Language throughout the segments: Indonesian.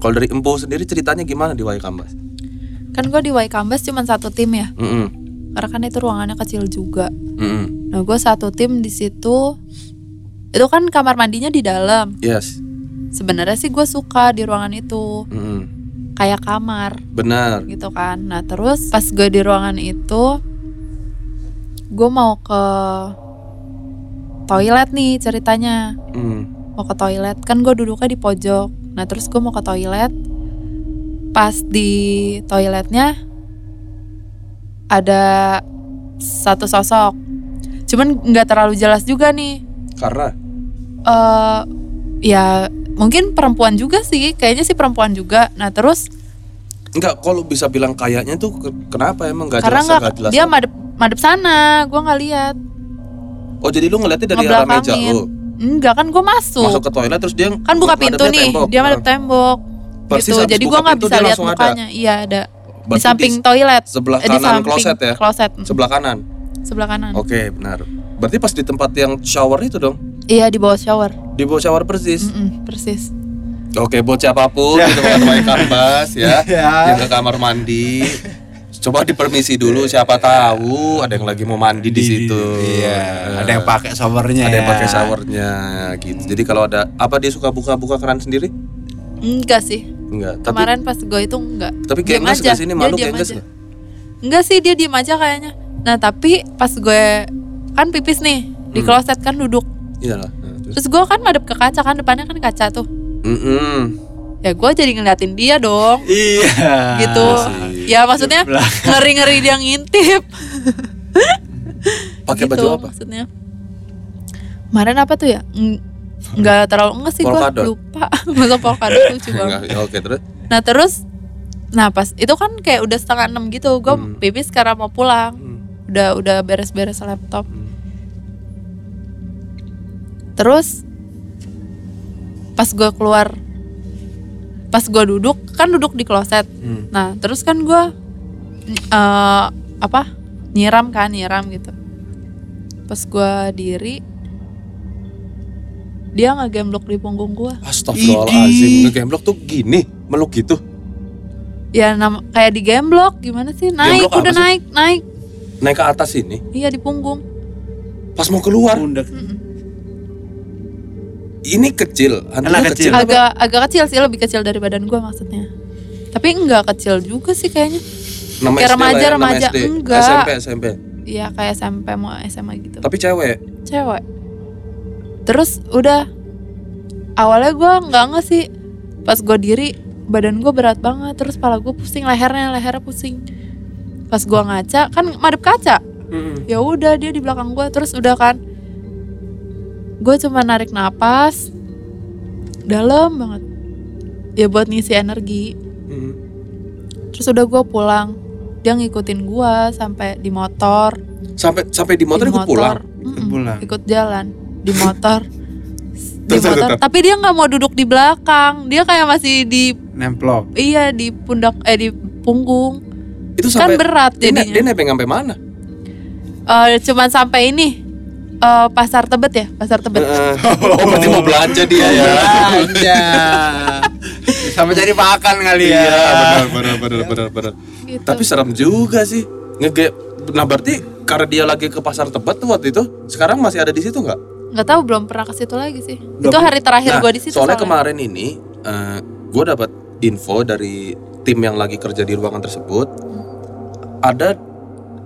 Kalau dari Empu sendiri ceritanya gimana di Waikambas? Kan gue di Waikambas cuma satu tim ya. Mm-mm. Karena kan itu ruangannya kecil juga. Mm-mm. Nah gue satu tim di situ. Itu kan kamar mandinya di dalam. Yes. Sebenarnya sih gue suka di ruangan itu. Mm-mm. Kayak kamar Benar. gitu kan. Nah terus pas gue di ruangan itu. Gue mau ke toilet nih ceritanya. Mm. Mau ke toilet. Kan gue duduknya di pojok. Nah terus gue mau ke toilet. Pas di toiletnya. Ada satu sosok. Cuman nggak terlalu jelas juga nih. Karena eh ya mungkin perempuan juga sih kayaknya sih perempuan juga nah terus enggak kalau bisa bilang kayaknya tuh ke- kenapa emang nggak jelas nggak nggak jelas dia madep madep sana gue nggak lihat oh jadi lu ngeliatnya dari arah meja lu enggak kan gue masuk, masuk ke toilet terus dia kan buka pintu nih tembok. dia Ah. tembok Persis gitu. jadi gue nggak bisa lihat langsung ada. mukanya iya ada. Di Berarti samping di toilet. sebelah Eh, di kanan samping kloset ya? kloset. Mm, sebelah kanan? Sebelah kanan. Oke benar. Berarti pas di tempat yang shower itu dong? Iya di bawah shower. Di bawah shower persis? Mm-mm, persis. Oke, buat siapa pun di tempat main kambas ya, Ya. yang ke kamar mandi, coba dipermisi dulu. Siapa tahu ada yang lagi mau mandi di situ. Iya, ada yang pakai showernya. ada yang ya. pakai showernya gitu. Jadi kalau ada apa dia suka buka-buka keran sendiri? enggak sih Enggak. Tapi kemarin pas gue itu enggak tapi kayak enggak sini dia malu kayak enggak sih. Enggak sih dia diem aja kayaknya. Nah tapi pas gue kan pipis nih di Hmm. kloset kan duduk. Iyalah. Nah, terus. Terus gue kan madep ke kaca kan depannya kan kaca tuh. Mm-mm. Ya gue jadi ngeliatin dia dong. Iya. gitu. sih. Ya maksudnya ngeri ngeri dia ngintip. Pakai gitu, baju apa? Maksudnya. Kemarin apa tuh ya? Enggak terlalu enggak sih gue lupa. Masa polkadot lucu Enggak, banget. ya, Oke, terus. Nah terus, nah pas itu kan kayak udah setengah enam gitu. Gue Hmm. pipis karena mau pulang. Hmm. Udah udah beres-beres laptop. Hmm. Terus pas gue keluar, pas gue duduk kan duduk di kloset. Hmm. Nah terus kan gue eh apa nyiram kan nyiram gitu. Pas gue diri, dia ngegemblok di punggung gue. Astagfirullahaladzim, ngegemblok tuh gini, meluk gitu. Ya nama kayak di gemblok gimana sih? Naik Gemblok udah sih? naik naik. Naik ke atas ini, Iya di punggung. pas mau keluar, Pundak. Mm-mm. Ini kecil, hantunya Anak kecil. kecil. Agak agak kecil sih lebih kecil dari badan gue maksudnya. Tapi enggak kecil juga sih kayaknya. Nama Kayak SD remaja, lah ya, remaja. SD. Enggak. SMP, SMP. Iya kayak SMP mau SMA gitu. Tapi cewek. Cewek. Terus udah awalnya gue nggak nge sih. Pas gue diri badan gue berat banget. Terus kepala gue pusing lehernya lehernya pusing. Pas gue ngaca kan madep kaca. ya udah dia di belakang gue terus udah kan gue cuma narik napas. Dalam banget. Ya buat ngisi energi. Hmm. terus udah gue pulang. Dia ngikutin gue sampai di motor. Sampai sampai di motor di ikut pulang. Mm-mm, pulang. ikut jalan. Di motor. Di Terus, motor. terus. tapi dia nggak mau duduk di belakang. Dia kayak masih di Nemplok. iya di pundak eh di punggung. Itu kan sampai berat dia, ne- jadinya. dia nebeng sampai mana? Eh, cuman sampai ini eh, pasar tebet ya pasar tebet Heeh. oh, berarti mau belanja dia ya. Belanja. Sama jadi makan kali ya. Iya, benar benar benar benar benar. gitu. Tapi serem juga sih. Ngege Nah, berarti karena dia lagi ke pasar Tebet tuh waktu itu, sekarang masih ada di situ nggak? nggak tahu belum pernah ke situ lagi sih Belum. itu hari terakhir Nah, gue di situ soalnya soalnya. kemarin ini gue dapat info dari tim yang lagi kerja di ruangan tersebut ada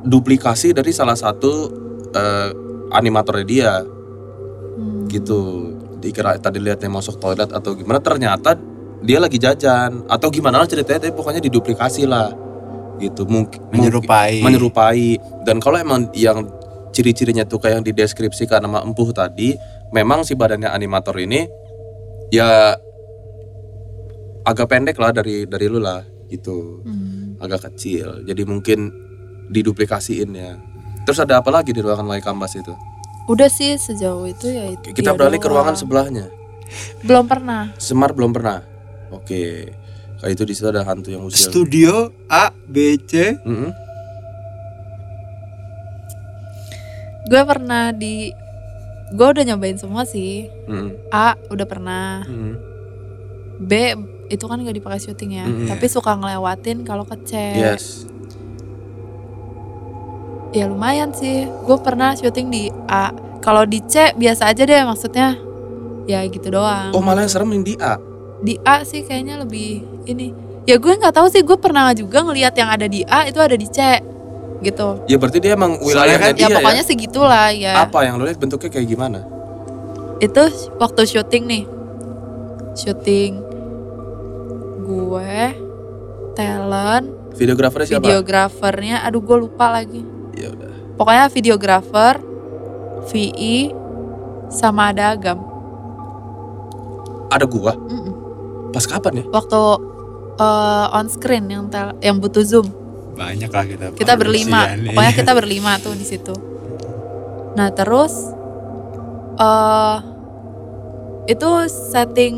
duplikasi dari salah satu eh, animatornya dia. Hmm. gitu. Dikira tadi lihatnya masuk toilet atau gimana ternyata dia lagi jajan. Atau gimana lah ceritanya tapi pokoknya diduplikasi lah. Gitu. Mungkin Menyerupai. menyerupai. Dan kalau emang yang ciri-cirinya tuh kayak yang dideskripsikan nama empuh tadi memang si badannya animator ini ya agak pendek lah dari dari lu lah gitu. Hmm. agak kecil. Jadi mungkin diduplikasiin ya terus ada apa lagi di ruangan Waikambas itu udah sih sejauh itu ya itu kita beralih ke ruangan sebelahnya belum pernah Semar belum pernah oke kayak itu di situ ada hantu yang usil Studio A B C. Mm-mm. gue pernah di gue udah nyobain semua sih Mm-mm. A udah pernah Mm-mm. B itu kan nggak dipakai syuting ya, Mm-mm. tapi suka ngelewatin kalau ke C. Yes. Ya lumayan sih. Gue pernah syuting di A. Kalau di C biasa aja deh maksudnya. Ya gitu doang. Oh malah yang serem yang di A. Di A sih kayaknya lebih ini. Ya gue nggak tahu sih. Gue pernah juga ngelihat yang ada di A itu ada di C. Gitu. Ya berarti dia emang wilayahnya kan- dia ya pokoknya segitulah ya. Apa yang lo lihat bentuknya kayak gimana? Itu waktu syuting nih. Syuting gue talent, Videografernya siapa? videografernya aduh gue lupa lagi. Ya. Pokoknya videografer, VI sama ada Agam. Ada gua. Mm-mm. Pas kapan ya? Waktu eh, on screen yang tel- yang butuh zoom. Banyak lah kita. Kita berlima. produksian nih. Pokoknya kita berlima tuh di situ. Nah, terus eh itu setting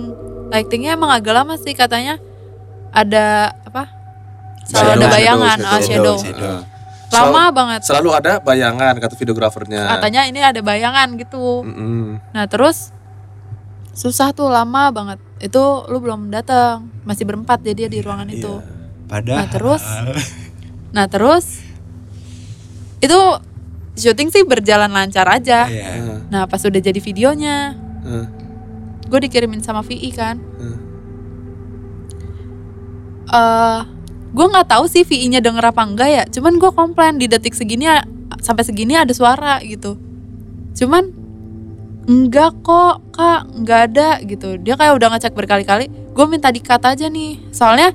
lightingnya emang agak lama sih katanya ada apa? Selalu ada bayangan, shadow, ah, shadow. shadow. Shadow. Lama banget. Selalu ada bayangan kata videografernya. Katanya ini ada bayangan gitu. Mm-mm. Nah terus susah tuh lama banget. Itu lu belum datang, masih berempat jadi di ruangan itu. Iya. Padahal. Nah, terus? Nah terus itu syuting sih berjalan lancar aja. Iya. Heeh, Nah pas udah jadi videonya, heeh, gue dikirimin sama VI kan. heeh. eh gue nggak tahu sih VI-nya denger apa enggak ya. Cuman gue komplain di detik segini sampai segini ada suara gitu. Cuman enggak kok kak nggak ada gitu. Dia kayak udah ngecek berkali-kali. Gue minta di-cut aja nih. Soalnya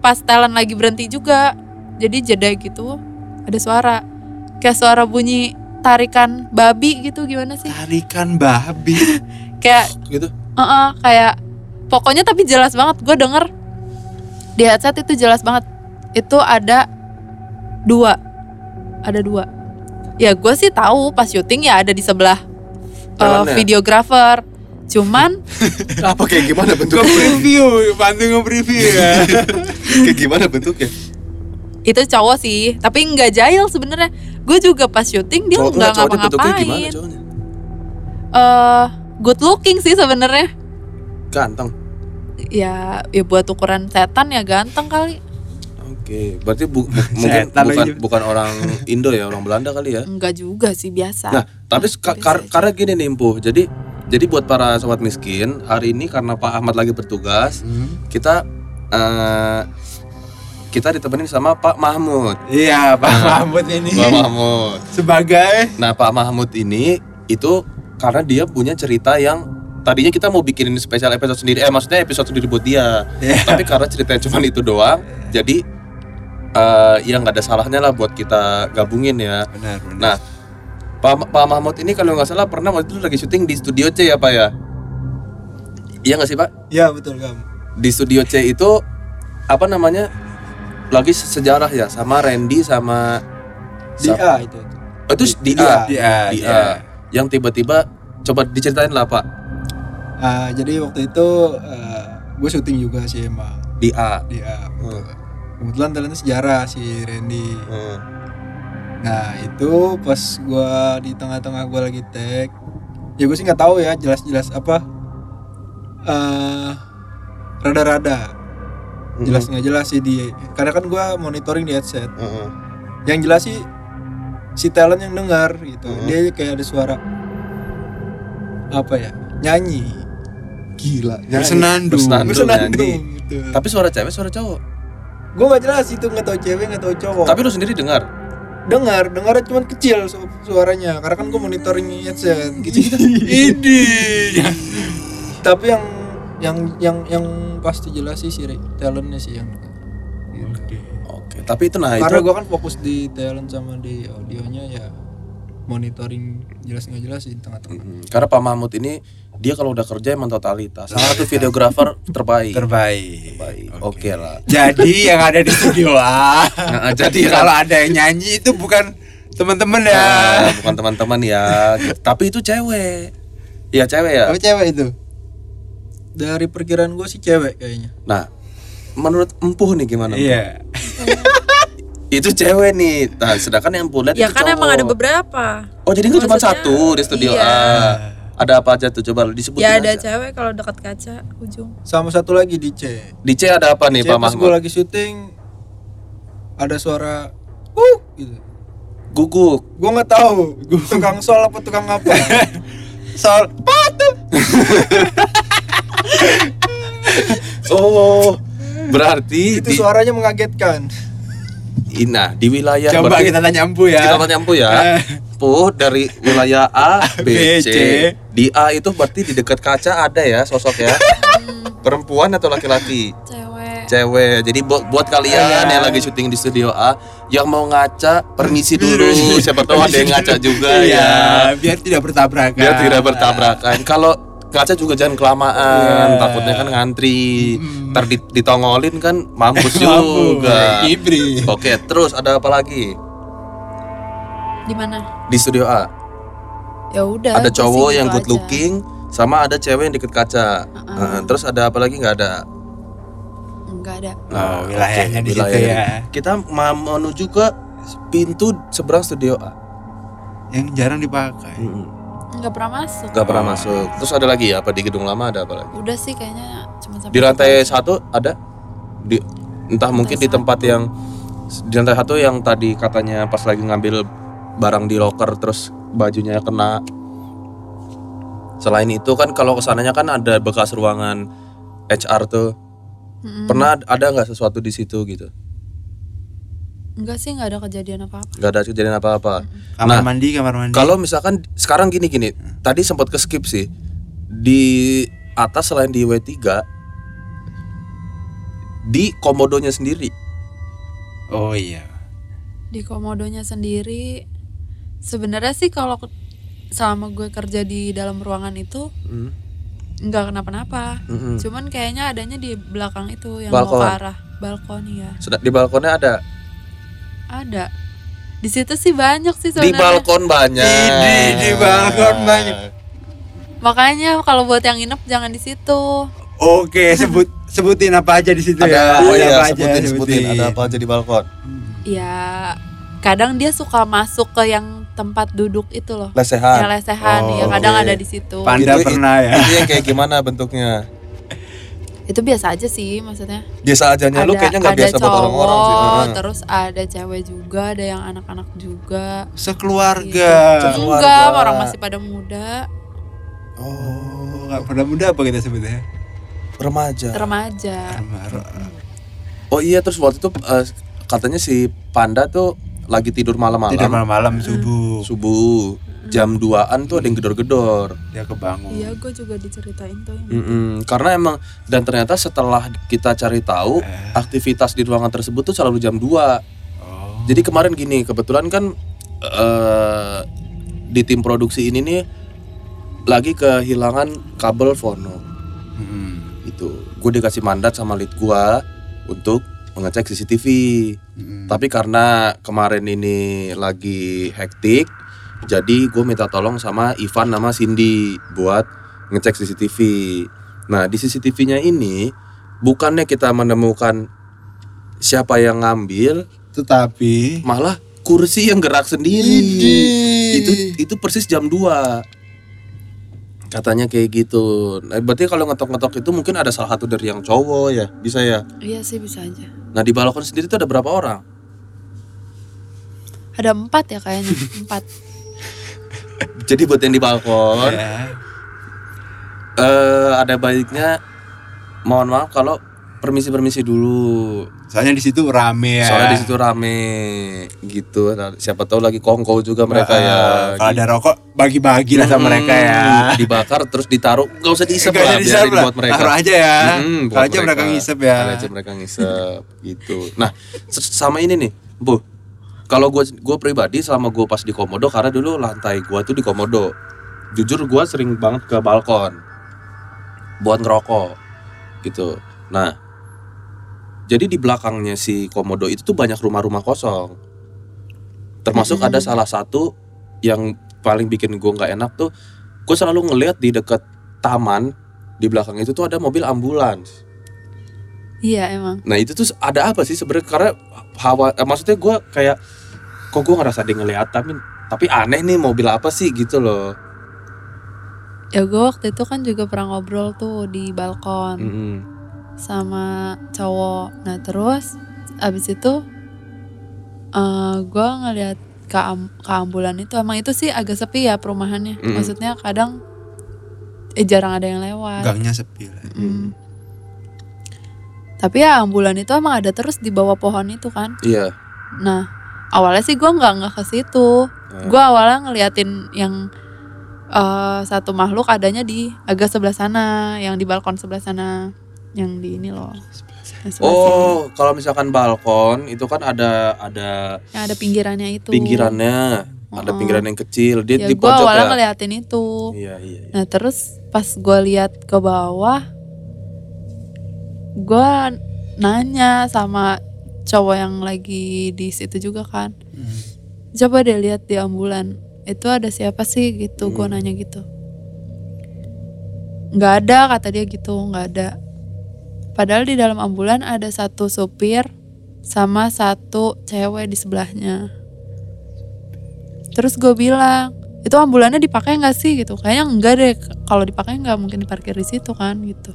pas talent lagi berhenti juga. Jadi jeda gitu ada suara. Kayak suara bunyi tarikan babi gitu gimana sih? Tarikan babi. Kayak Gitu. Heeh, kayak pokoknya tapi jelas banget gue denger di headset itu jelas banget itu ada dua ada dua ya gue sih tahu pas syuting ya ada di sebelah uh, videografer cuman Apa kayak gimana bentuknya? preview, bantu nge-preview ya. kayak gimana bentuknya? itu cowok sih tapi nggak jahil sebenarnya gue juga pas syuting dia nggak ngapa-ngapain? Eh, good looking sih sebenarnya Ganteng. ya ya buat ukuran setan ya ganteng kali Oke, berarti bu- bu- mungkin bukan bukan orang Indo ya, orang Belanda kali ya. enggak juga sih biasa Nah, tapi biasa kar- karena gini nih Empuh. Jadi jadi buat para sobat miskin, hari ini karena Pak Ahmad lagi bertugas, Hmm. kita eh, kita ditemenin sama Pak Mahmud. Iya, Pak Nah. Mahmud ini Pak Mahmud. sebagai Nah, Pak Mahmud ini itu karena dia punya cerita yang tadinya kita mau bikinin spesial episode sendiri, eh maksudnya episode sendiri buat dia. Iya. Tapi karena ceritanya cuma itu doang, jadi eh ya nggak ada salahnya lah buat kita gabungin ya. benar, benar. Nah, Pak, Pak Mahmud ini kalau nggak salah pernah waktu itu lagi syuting di Studio C ya Pak ya? Iya nggak sih Pak? Iya, betul kamu. Di Studio C itu apa namanya? Lagi sejarah ya sama Randy sama Di sa- A itu. Oh, itu di, Di A. A. Di A, Di di A. A. Yang tiba-tiba coba diceritain lah Pak Ah, jadi waktu itu gue syuting juga sih emang di A. di A. Hmm. Kebetulan talentnya sejarah si Randy. Hmm. Nah itu pas gue di tengah-tengah gue lagi tag, ya gue sih nggak tahu ya jelas-jelas apa. eh rada-rada Hmm. jelas nggak jelas sih di karena kan gue monitoring di headset. Hmm. Yang jelas sih si talent yang dengar gitu. Hmm. Dia kayak ada suara apa ya nyanyi. Gila. Bersenandung. Bersenandung, Bersenandung nyanyi. gitu. Tapi suara cewek, suara cowok. Gue nggak jelas itu nggak tahu cewek nggak tahu cowok. Tapi lu sendiri dengar. dengar dengar cuma kecil su- suaranya karena kan gue monitoring headset gitu Ini. tapi yang yang yang yang pasti jelas sih si Re- talentnya sih yang Oke, tapi itu nah karena itu gue kan fokus di talent sama di audionya ya monitoring jelas nggak jelas sih di tengah-tengah Mm, karena Pak Mahmud ini dia kalau udah kerja emang totalitas. Salah satu videografer terbaik. Terbaik. Terbaik. Oke lah. Jadi yang ada di studio A. Nah, jadi kalau ada yang nyanyi itu bukan teman-teman ya. Ah, bukan teman-teman ya. Tapi itu cewek. Iya cewek ya. tapi cewek itu dari perkiraan gue sih cewek kayaknya Nah, menurut empuh nih gimana? Iya. Itu cewek nih. Nah, sedangkan yang lihat ya itu kan cowok. emang ada beberapa Oh, jadi nggak cuma satu di studio iya. A. Ada apa aja tuh coba disebutin ya ada aja. cewek kalau dekat kaca ujung Sama satu lagi di C. Di C ada apa nih C Pak pas gue Mahmud? lagi syuting ada suara uh gitu. Guguk. Gue nggak tahu, gue tukang sol apa tukang apa. sol patu. Oh, berarti Itu di suaranya mengagetkan. Ina di wilayah Coba berarti- kita tanya Empu ya. Kita tanya Empu ya. Puh dari wilayah A, B, C. Di A itu berarti di dekat kaca ada ya sosok ya. Perempuan atau laki-laki? cewek Cewek. Jadi buat buat kalian yang lagi syuting di studio A yang mau ngaca, permisi dulu. Siapa tahu ada yang ngaca juga Iya, ya. biar tidak bertabrakan. Biar tidak bertabrakan. Kalau ngaca juga jangan kelamaan, Iya. takutnya kan ngantri. Ntar di- ditongolin kan mampus Mampu, juga. Ibri. Oke, terus ada apa lagi di mana di studio A? ya udah ada cowok yang good aja. looking sama ada cewek yang deket kaca. Heeh, terus ada apa lagi nggak ada? enggak ada Oh, wilayahnya Oke, di situ wilayahnya. ya. Kita mau menuju ke pintu seberang studio A. Yang jarang dipakai. Enggak pernah masuk Gak pernah masuk. Terus ada lagi ya? Apa di gedung lama ada apa lagi? udah sih kayaknya cuma sampai Di lantai satu ada? Di entah mungkin di satu. tempat yang di lantai satu yang tadi katanya pas lagi ngambil barang di locker terus bajunya kena. Selain itu kan kalau ke sananya kan ada bekas ruangan HR tuh. Mm-mm. Pernah ada nggak sesuatu di situ gitu? Enggak sih enggak ada kejadian apa apa Nggak ada kejadian apa-apa. Kamar Nah, mandi, kamar mandi. Kalau misalkan sekarang gini gini, tadi sempat ke skip sih. Di atas selain di W3 di komodonya sendiri. Oh iya. di komodonya sendiri sebenarnya sih kalau selama gue kerja di dalam ruangan itu Hmm. nggak kenapa-napa Mm-mm. cuman kayaknya adanya di belakang itu yang Balkon. mau ke arah balkon ya Sudah di balkonnya ada. Ada di situ sih banyak sih Di sebenarnya balkon banyak. Di, di balkon banyak. makanya kalau buat yang nginep jangan di situ Oke, sebut sebutin apa aja di situ Ada ya. oh Ada iya apa aja, sebutin sebutin ada apa aja di balkon. ya kadang dia suka masuk ke yang tempat duduk itu loh yang Lesehan. lesehan Oh, ya kadang oke. ada di situ Panda Itu- pernah ya. Itu yang kayak gimana bentuknya? Itu biasa aja sih maksudnya Biasa aja lu kayaknya nggak ada biasa buat orang-orang sih. cowok, terus ada cewek juga ada yang anak-anak juga Sekeluarga. gitu. Enggak orang masih pada muda Oh, nggak pada muda apa kita sebutnya? Remaja. remaja Oh iya terus waktu itu eh, katanya si Panda tuh lagi tidur malam-malam. Tidak malam-malam subuh. subuh jam 2an tuh ada yang gedor-gedor. Dia kebangun. iya gue juga diceritain tuh yang Mm-mm. Karena emang dan ternyata setelah kita cari tahu aktivitas di ruangan tersebut tuh selalu jam 2 Oh. Jadi kemarin gini kebetulan kan eh di tim produksi ini nih lagi kehilangan kabel fono Mm-mm. itu. Gue dikasih mandat sama lead gua untuk mengecek CCTV. Tapi karena kemarin ini lagi hektik, jadi gue minta tolong sama Ivan sama Cindy buat ngecek CCTV. Nah di CCTV-nya ini bukannya kita menemukan siapa yang ngambil, Tetapi malah kursi yang gerak sendiri. Idih. Itu itu persis jam 2 Katanya kayak gitu. Nah, berarti kalau ngetok-ngetok itu mungkin ada salah satu dari yang cowok ya, bisa ya. iya sih bisa aja Nah di balkon sendiri tuh ada berapa orang? ada empat ya kayaknya empat Jadi buat yang di balkon, ya. eh ada baiknya mohon maaf kalau permisi-permisi dulu. Soalnya di situ rame ya. Soalnya di situ rame gitu. Nah, siapa tahu lagi kongko juga mereka ya. Kalau ada rokok bagi-bagi lah sama Hmm, mereka ya. Dibakar terus ditaruh, nggak usah diisep lah, biarin lah. buat mereka. Taruh aja ya. Hmm, buat aja mereka ngisep ya. Aja mereka ngisep gitu. Nah, sama ini nih, Bu. Kalau gue gue pribadi selama gue pas di komodo karena dulu lantai gue tuh di komodo. Jujur gue sering banget ke balkon buat ngerokok gitu. Nah, jadi di belakangnya si komodo itu tuh banyak rumah-rumah kosong. Termasuk ada salah satu yang paling bikin gue nggak enak tuh, gue selalu ngeliat di dekat taman di belakang itu tuh ada mobil ambulans. iya emang Nah itu tuh ada apa sih sebenarnya? Karena hawa, eh, maksudnya gue kayak kok gue ngerasa dia ngeliat tapi tapi aneh nih mobil apa sih gitu loh. ya gue waktu itu kan juga pernah ngobrol tuh di balkon Mm-mm. Sama cowok nah terus abis itu eh gue ngeliat ke, am- ke ambulan itu emang itu sih agak sepi ya perumahannya Mm-mm. maksudnya kadang eh jarang ada yang lewat Gangnya sepi lah. Mm. tapi ya ambulan itu emang ada terus di bawah pohon itu kan Iya. nah awalnya sih gue nggak nggak ke situ Nah. gue awalnya ngeliatin yang eh, satu makhluk adanya di agak sebelah sana yang di balkon sebelah sana yang di ini loh. Oh, kalau misalkan balkon itu kan ada ada yang ada pinggirannya itu pinggirannya, ada Oh. pinggiran yang kecil, dia ya di gue pojok awalnya ya. ngeliatin itu Iya, iya. iya. nah terus pas gue lihat ke bawah gue nanya sama cowok yang lagi di situ juga kan coba deh lihat di ambulan itu ada siapa sih gitu gue Hmm. nanya gitu nggak ada kata dia gitu nggak ada padahal di dalam ambulan ada satu supir sama satu cewek di sebelahnya terus gue bilang itu ambulannya dipakai nggak sih gitu kayaknya enggak deh kalau dipakai nggak mungkin diparkir di situ kan gitu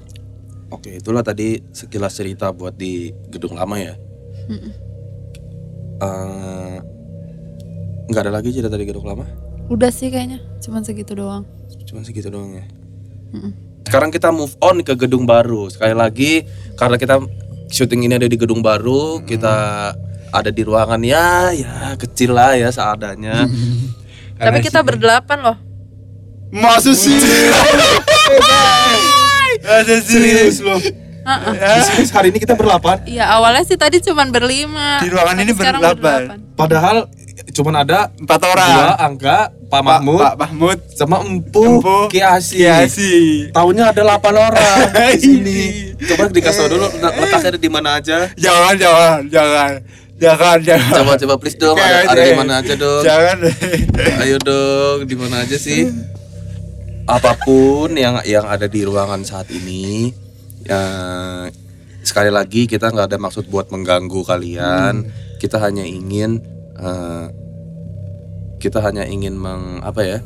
Oke, itulah tadi sekilas cerita buat di gedung lama ya. Mm-mm. Eh, nggak ada lagi cerita di gedung lama? udah sih kayaknya cuman segitu doang Cuman segitu doang ya. Mm-mm. Sekarang kita move on ke gedung baru. Sekali lagi karena kita syuting ini ada di gedung baru, kita ada di ruangan ya, ya kecil lah ya seadanya. tapi kita berdelapan loh Masa sih? Masa Serius loh. Heeh. hari ini kita berlapan. Iya awalnya sih tadi cuman berlima. Di ruangan Tapi ini berdelapan. Padahal cuman ada Empat dua orang. angka Pak Mahmud Pak Mahmud. sama Empu, Empu, Ki Asi. Kiasi. Tahunya ada 8 orang di sini. Coba dikasih tau dulu letaknya ada di mana aja. Jangan, jangan, jangan. Jangan, jangan. Coba coba please dong ada, ada di mana aja dong. Jangan. Ayo dong, di mana aja sih? Apa pun yang yang ada di ruangan saat ini, ya, sekali lagi kita nggak ada maksud buat mengganggu kalian. Kita hanya ingin, eh, kita hanya ingin meng apa ya?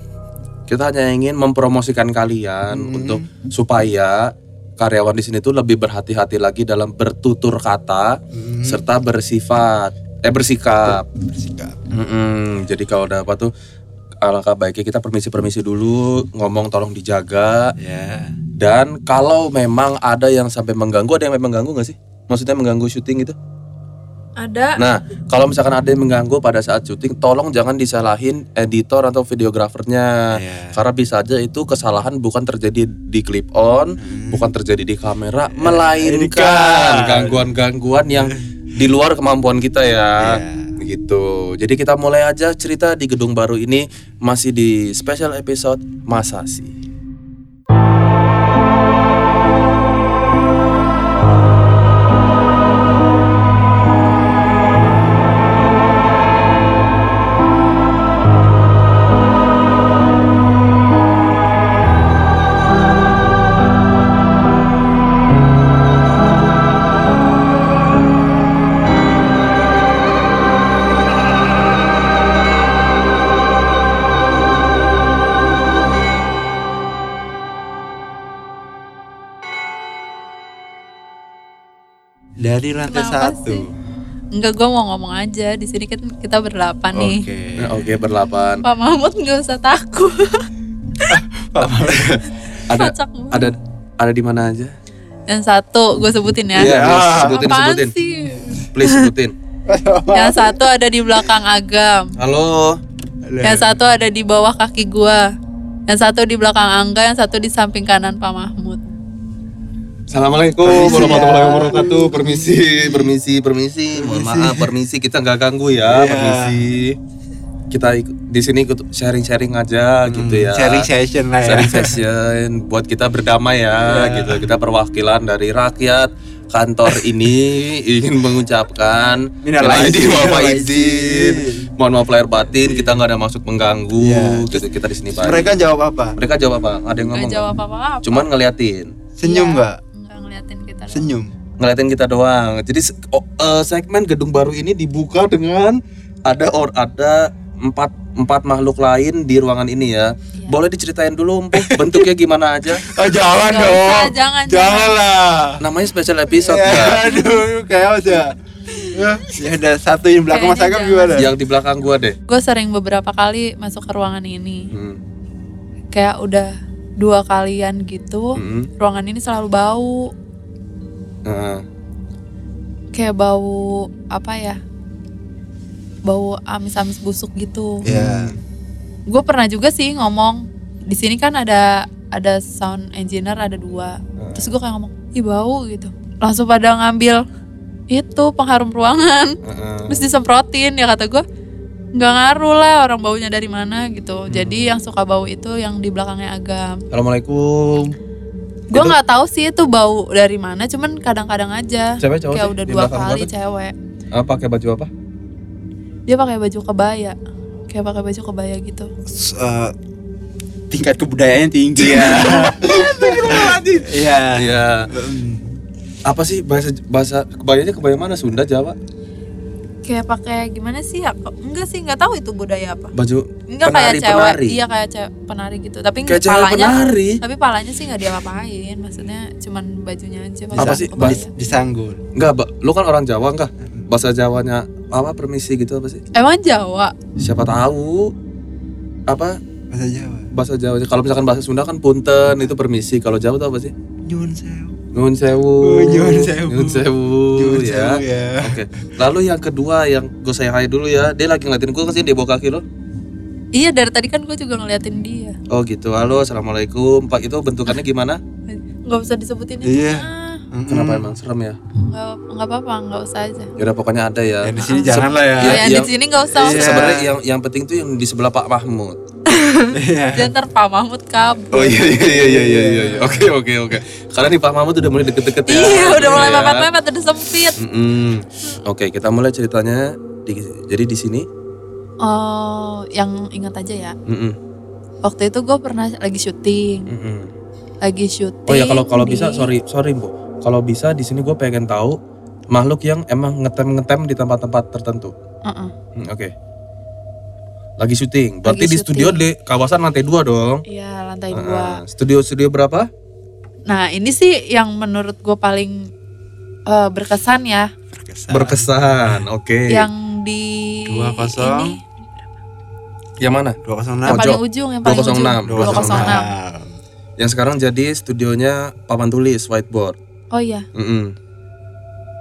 Kita hanya ingin mempromosikan kalian untuk supaya karyawan di sini tuh lebih berhati-hati lagi dalam bertutur kata serta bersifat, eh bersikap. Bersikap. Mm-mm, jadi kalau ada apa tuh alangkah baiknya kita permisi-permisi dulu, ngomong tolong dijaga. Ya. Dan kalau memang ada yang sampai mengganggu, ada yang memang mengganggu nggak sih? Maksudnya mengganggu syuting itu? Ada. Nah, kalau misalkan ada yang mengganggu pada saat syuting, tolong jangan disalahin editor atau videografernya. Iya. Karena bisa aja itu kesalahan bukan terjadi di clip on, bukan terjadi di kamera, melainkan Melainkan. gangguan-gangguan yang di luar kemampuan kita ya. Iya. Gitu. Jadi kita mulai aja cerita di gedung baru ini masih di special episode Masa sih. Dari lantai Kenapa satu. sih? Enggak, gue mau ngomong aja. Di sini kan kita berdelapan nih. Oke. Nah, Oke, berlapan. Pak Mahmud nggak usah takut. Ada Kocak banget. ada ada di mana aja? Yang satu gue sebutin ya. Iya, Ya. please, sebutin Apaan sebutin. sih? Please sebutin. Yang satu ada di belakang Agam. Halo. Yang satu ada di bawah kaki gua. Yang satu di belakang Angga, yang satu di samping kanan Pak Mahmud. Assalamualaikum warahmatullahi wabarakatuh. Permisi, permisi, permisi. Mohon maaf, permisi kita nggak ganggu ya, Iya. permisi. Kita ikut di sini ikut sharing-sharing aja gitu ya. Hmm, Sharing session lah ya. Sharing session buat kita berdamai ya, Iya. gitu. Kita perwakilan dari rakyat kantor ini ingin mengucapkan Minal aidin wal aidin. Mohon maaf lahir batin, kita nggak ada maksud mengganggu. Iya. Gitu, kita di sini baik. Mereka jawab apa? Mereka jawab apa? Ada yang Gak ngomong? jawab apa-apa. Cuman ngeliatin. Senyum Iya, nggak? Ngeliatin kita. doang. Senyum. ngeliatin kita doang. Jadi oh, eh, segmen gedung baru ini dibuka dengan ada or ada empat empat makhluk lain di ruangan ini ya. Iya. Boleh diceritain dulu bentuknya gimana aja? Oh jangan dong. usah, jangan, Jangan lah. Namanya special episode Ya, ya. aduh, kayak aja. Ya, ya udah satu yang belakang Mas Agam gimana? Yang di belakang gua deh. gue sering beberapa kali masuk ke ruangan ini Hmm. kayak udah dua kalian gitu Hmm. ruangan ini selalu bau Heeh. kayak bau apa ya bau amis-amis busuk gitu Ya. gue pernah juga sih ngomong di sini kan ada ada sound engineer ada dua terus gue kayak ngomong ih bau gitu langsung pada ngambil itu pengharum ruangan Heeh. terus disemprotin ya kata gue nggak ngaruh lah orang baunya dari mana gitu jadi yang suka bau itu yang di belakangnya agam Assalamualaikum. Gue nggak tahu sih itu bau dari mana cuman kadang-kadang aja Cewek cowok kayak sih? udah Di dua kali cewek Ah, pakai baju apa? dia pakai baju kebaya kayak pakai baju kebaya gitu S- eh, tingkat kebudayaannya tinggi ya. Iya. Iya. Apa sih bahasa bahasa kebayanya kebaya mana? Sunda, Jawa? Kayak pakai gimana sih ya enggak sih nggak tahu itu budaya apa Baju enggak penari, kayak cewek penari. iya kayak cewek penari gitu tapi Kayak cewek palanya penari. tapi palanya sih nggak diapa-apain maksudnya cuman bajunya aja Apa sih? Bas- Disanggul. Enggak, lu kan orang Jawa enggak? Bahasa Jawanya apa permisi gitu apa sih? emang Jawa Siapa tahu apa Bahasa Jawa. bahasa Jawanya kalau misalkan bahasa Sunda kan punten itu permisi kalau Jawa tuh apa sih Nyun sewu. Nuhun sewu. Nyuwun sewu. Nyuwun sewu Nyun ya, sewu ya. oke. Lalu yang kedua yang gue saya hai dulu ya. Dia lagi ngeliatin gue ke sini di bawah kaki lo? Iya dari tadi kan gue juga ngeliatin dia. Oh gitu. Halo assalamualaikum. Pak itu bentukannya gimana? Nggak usah disebutin itu Iya. ah. Mm-mm. kenapa emang serem ya? Nggak nggak apa-apa nggak usah aja. Ya udah pokoknya ada ya. Yang di sini jangan lah ya. Iya, yang di yang- sini nggak usah. Iya. sebenarnya yang yang penting tuh yang di sebelah Pak Mahmud Iya. jangan ntar Pak Mahmud kabur oh iya iya iya iya iya iya iya. oke oke oke karena nih Pak Mahmud udah mulai deket-deket ya iya udah mulai ya. mepet-mepet udah sempit Mm-mm. Oke, kita mulai ceritanya. Di- jadi di sini, oh yang ingat aja ya mm-mm, waktu itu gue pernah lagi syuting mm-mm. lagi syuting oh ya kalau kalau di- bisa, sorry sorry bu, kalau bisa di sini gue pengen tahu makhluk yang emang ngetem ngetem di tempat-tempat tertentu. Uh-uh. Hmm, Oke, lagi syuting. Berarti Lagi di studio syuting. di kawasan lantai dua dong. Iya lantai Heeh. dua. Studio studio berapa? Nah ini sih yang menurut gue paling eh, berkesan ya, Berkesan. Berkesan. Oke. yang di 20. ini Yang mana? 206. yang paling ujung, yang paling 206. ujung. 206. Yang sekarang jadi studionya papan tulis whiteboard. Oh iya, Mm-mm.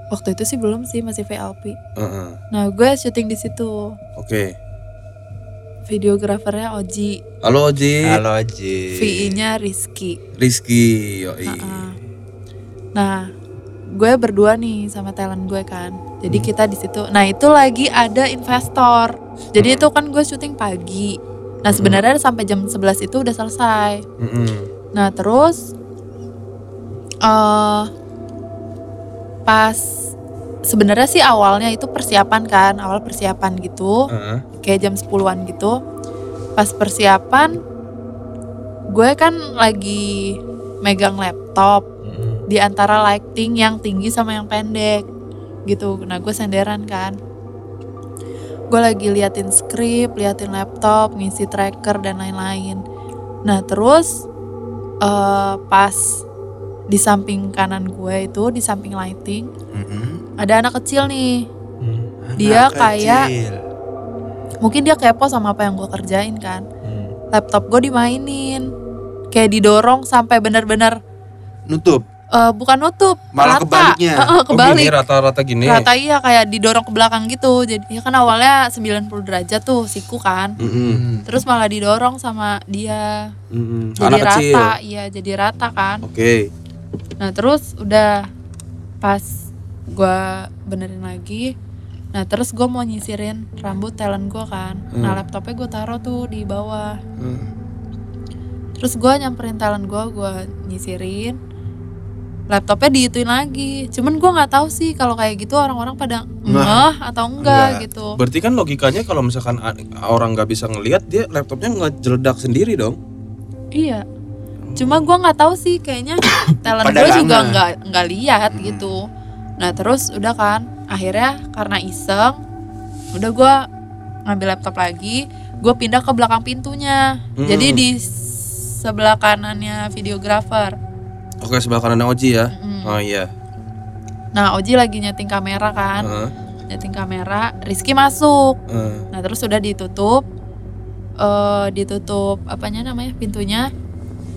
waktu itu sih belum sih masih VLP. Heeh. Nah gue syuting di situ, Oke. Videografernya Oji, Halo Oji. Halo Ji. VI-nya Rizky. Rizky. Yoi. Heeh. Nah, gue berdua nih sama talent gue kan. Jadi Hmm. kita di situ. Nah, itu lagi ada investor. Jadi itu kan gue syuting pagi. Nah, Hmm. sebenarnya sampai jam 11 itu udah selesai. Mm-mm. Nah, terus eh pas sebenarnya sih awalnya itu persiapan kan, awal persiapan gitu Heeh. kayak jam 10-an gitu. Pas persiapan gue kan lagi megang laptop Mm-mm. di antara lighting yang tinggi sama yang pendek gitu. Nah gue senderan kan. Gue lagi liatin skrip, liatin laptop, ngisi tracker dan lain-lain. Nah terus eh, pas di samping kanan gue itu di samping lighting Mm-mm. Ada anak kecil nih. Mm. Dia Anak kayak- kecil. Mungkin dia kepo sama apa yang gue kerjain kan. Mm. Laptop gue dimainin, kayak didorong sampai benar-benar nutup. eh, bukan nutup, Malah rata. kebaliknya. Eh, Oh kebalik. gini rata-rata gini. Rata iya kayak didorong ke belakang gitu. Jadi ya kan awalnya 90 derajat tuh siku kan. Mm-mm. Terus malah didorong sama dia. Mm-mm. Jadi Anak rata, kecil. iya jadi rata kan. Oke. Nah, terus udah pas gua benerin lagi. Nah, terus gue mau nyisirin rambut talent gue kan. Nah, Hmm. laptopnya gue taruh tuh di bawah. Mm. Terus gue nyamperin talent gue, gue nyisirin. Laptopnya diituin lagi. Cuman gue nggak tahu sih kalau kayak gitu orang-orang pada ngeh atau enggak, Enggak. gitu. Berarti kan logikanya kalau misalkan orang nggak bisa ngelihat dia laptopnya ngejeledak sendiri dong. Iya. Cuma gua nggak tahu sih kayaknya talent gue nggak juga nggak nggak lihat Hmm. gitu. Nah terus udah kan akhirnya karena iseng udah gua ngambil laptop lagi gue pindah ke belakang pintunya Hmm. jadi di sebelah kanannya videografer Oke sebelah kanan Oji ya. Mm. Oh iya. nah Oji lagi nyeting kamera kan Heeh, nyeting kamera Rizky masuk heeh. nah terus udah ditutup eh ditutup apanya namanya pintunya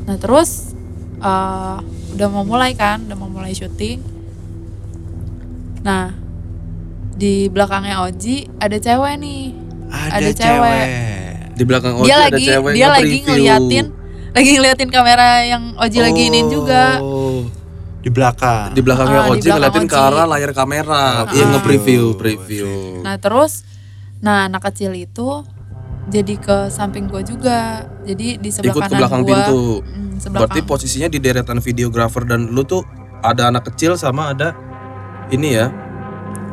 nah terus eh udah mau mulai kan udah mau mulai syuting nah di belakangnya Oji ada cewek nih Ada cewek. Di belakang Oji dia ada lagi cewek dia lagi nge-preview. ngeliatin lagi ngeliatin kamera yang Oji lagi ini juga Oh. di belakang. Di belakangnya Ah, di Oji belakang ngeliatin ke Oji. arah layar kamera. Ah. Iya nge-preview, preview. nah terus nah anak kecil itu jadi ke samping gua juga jadi di sebelah Ikut ke kanan belakang gua pintu. mm, sebelah Berarti kanan. posisinya di deretan videografer dan lu tuh ada anak kecil sama ada ini ya,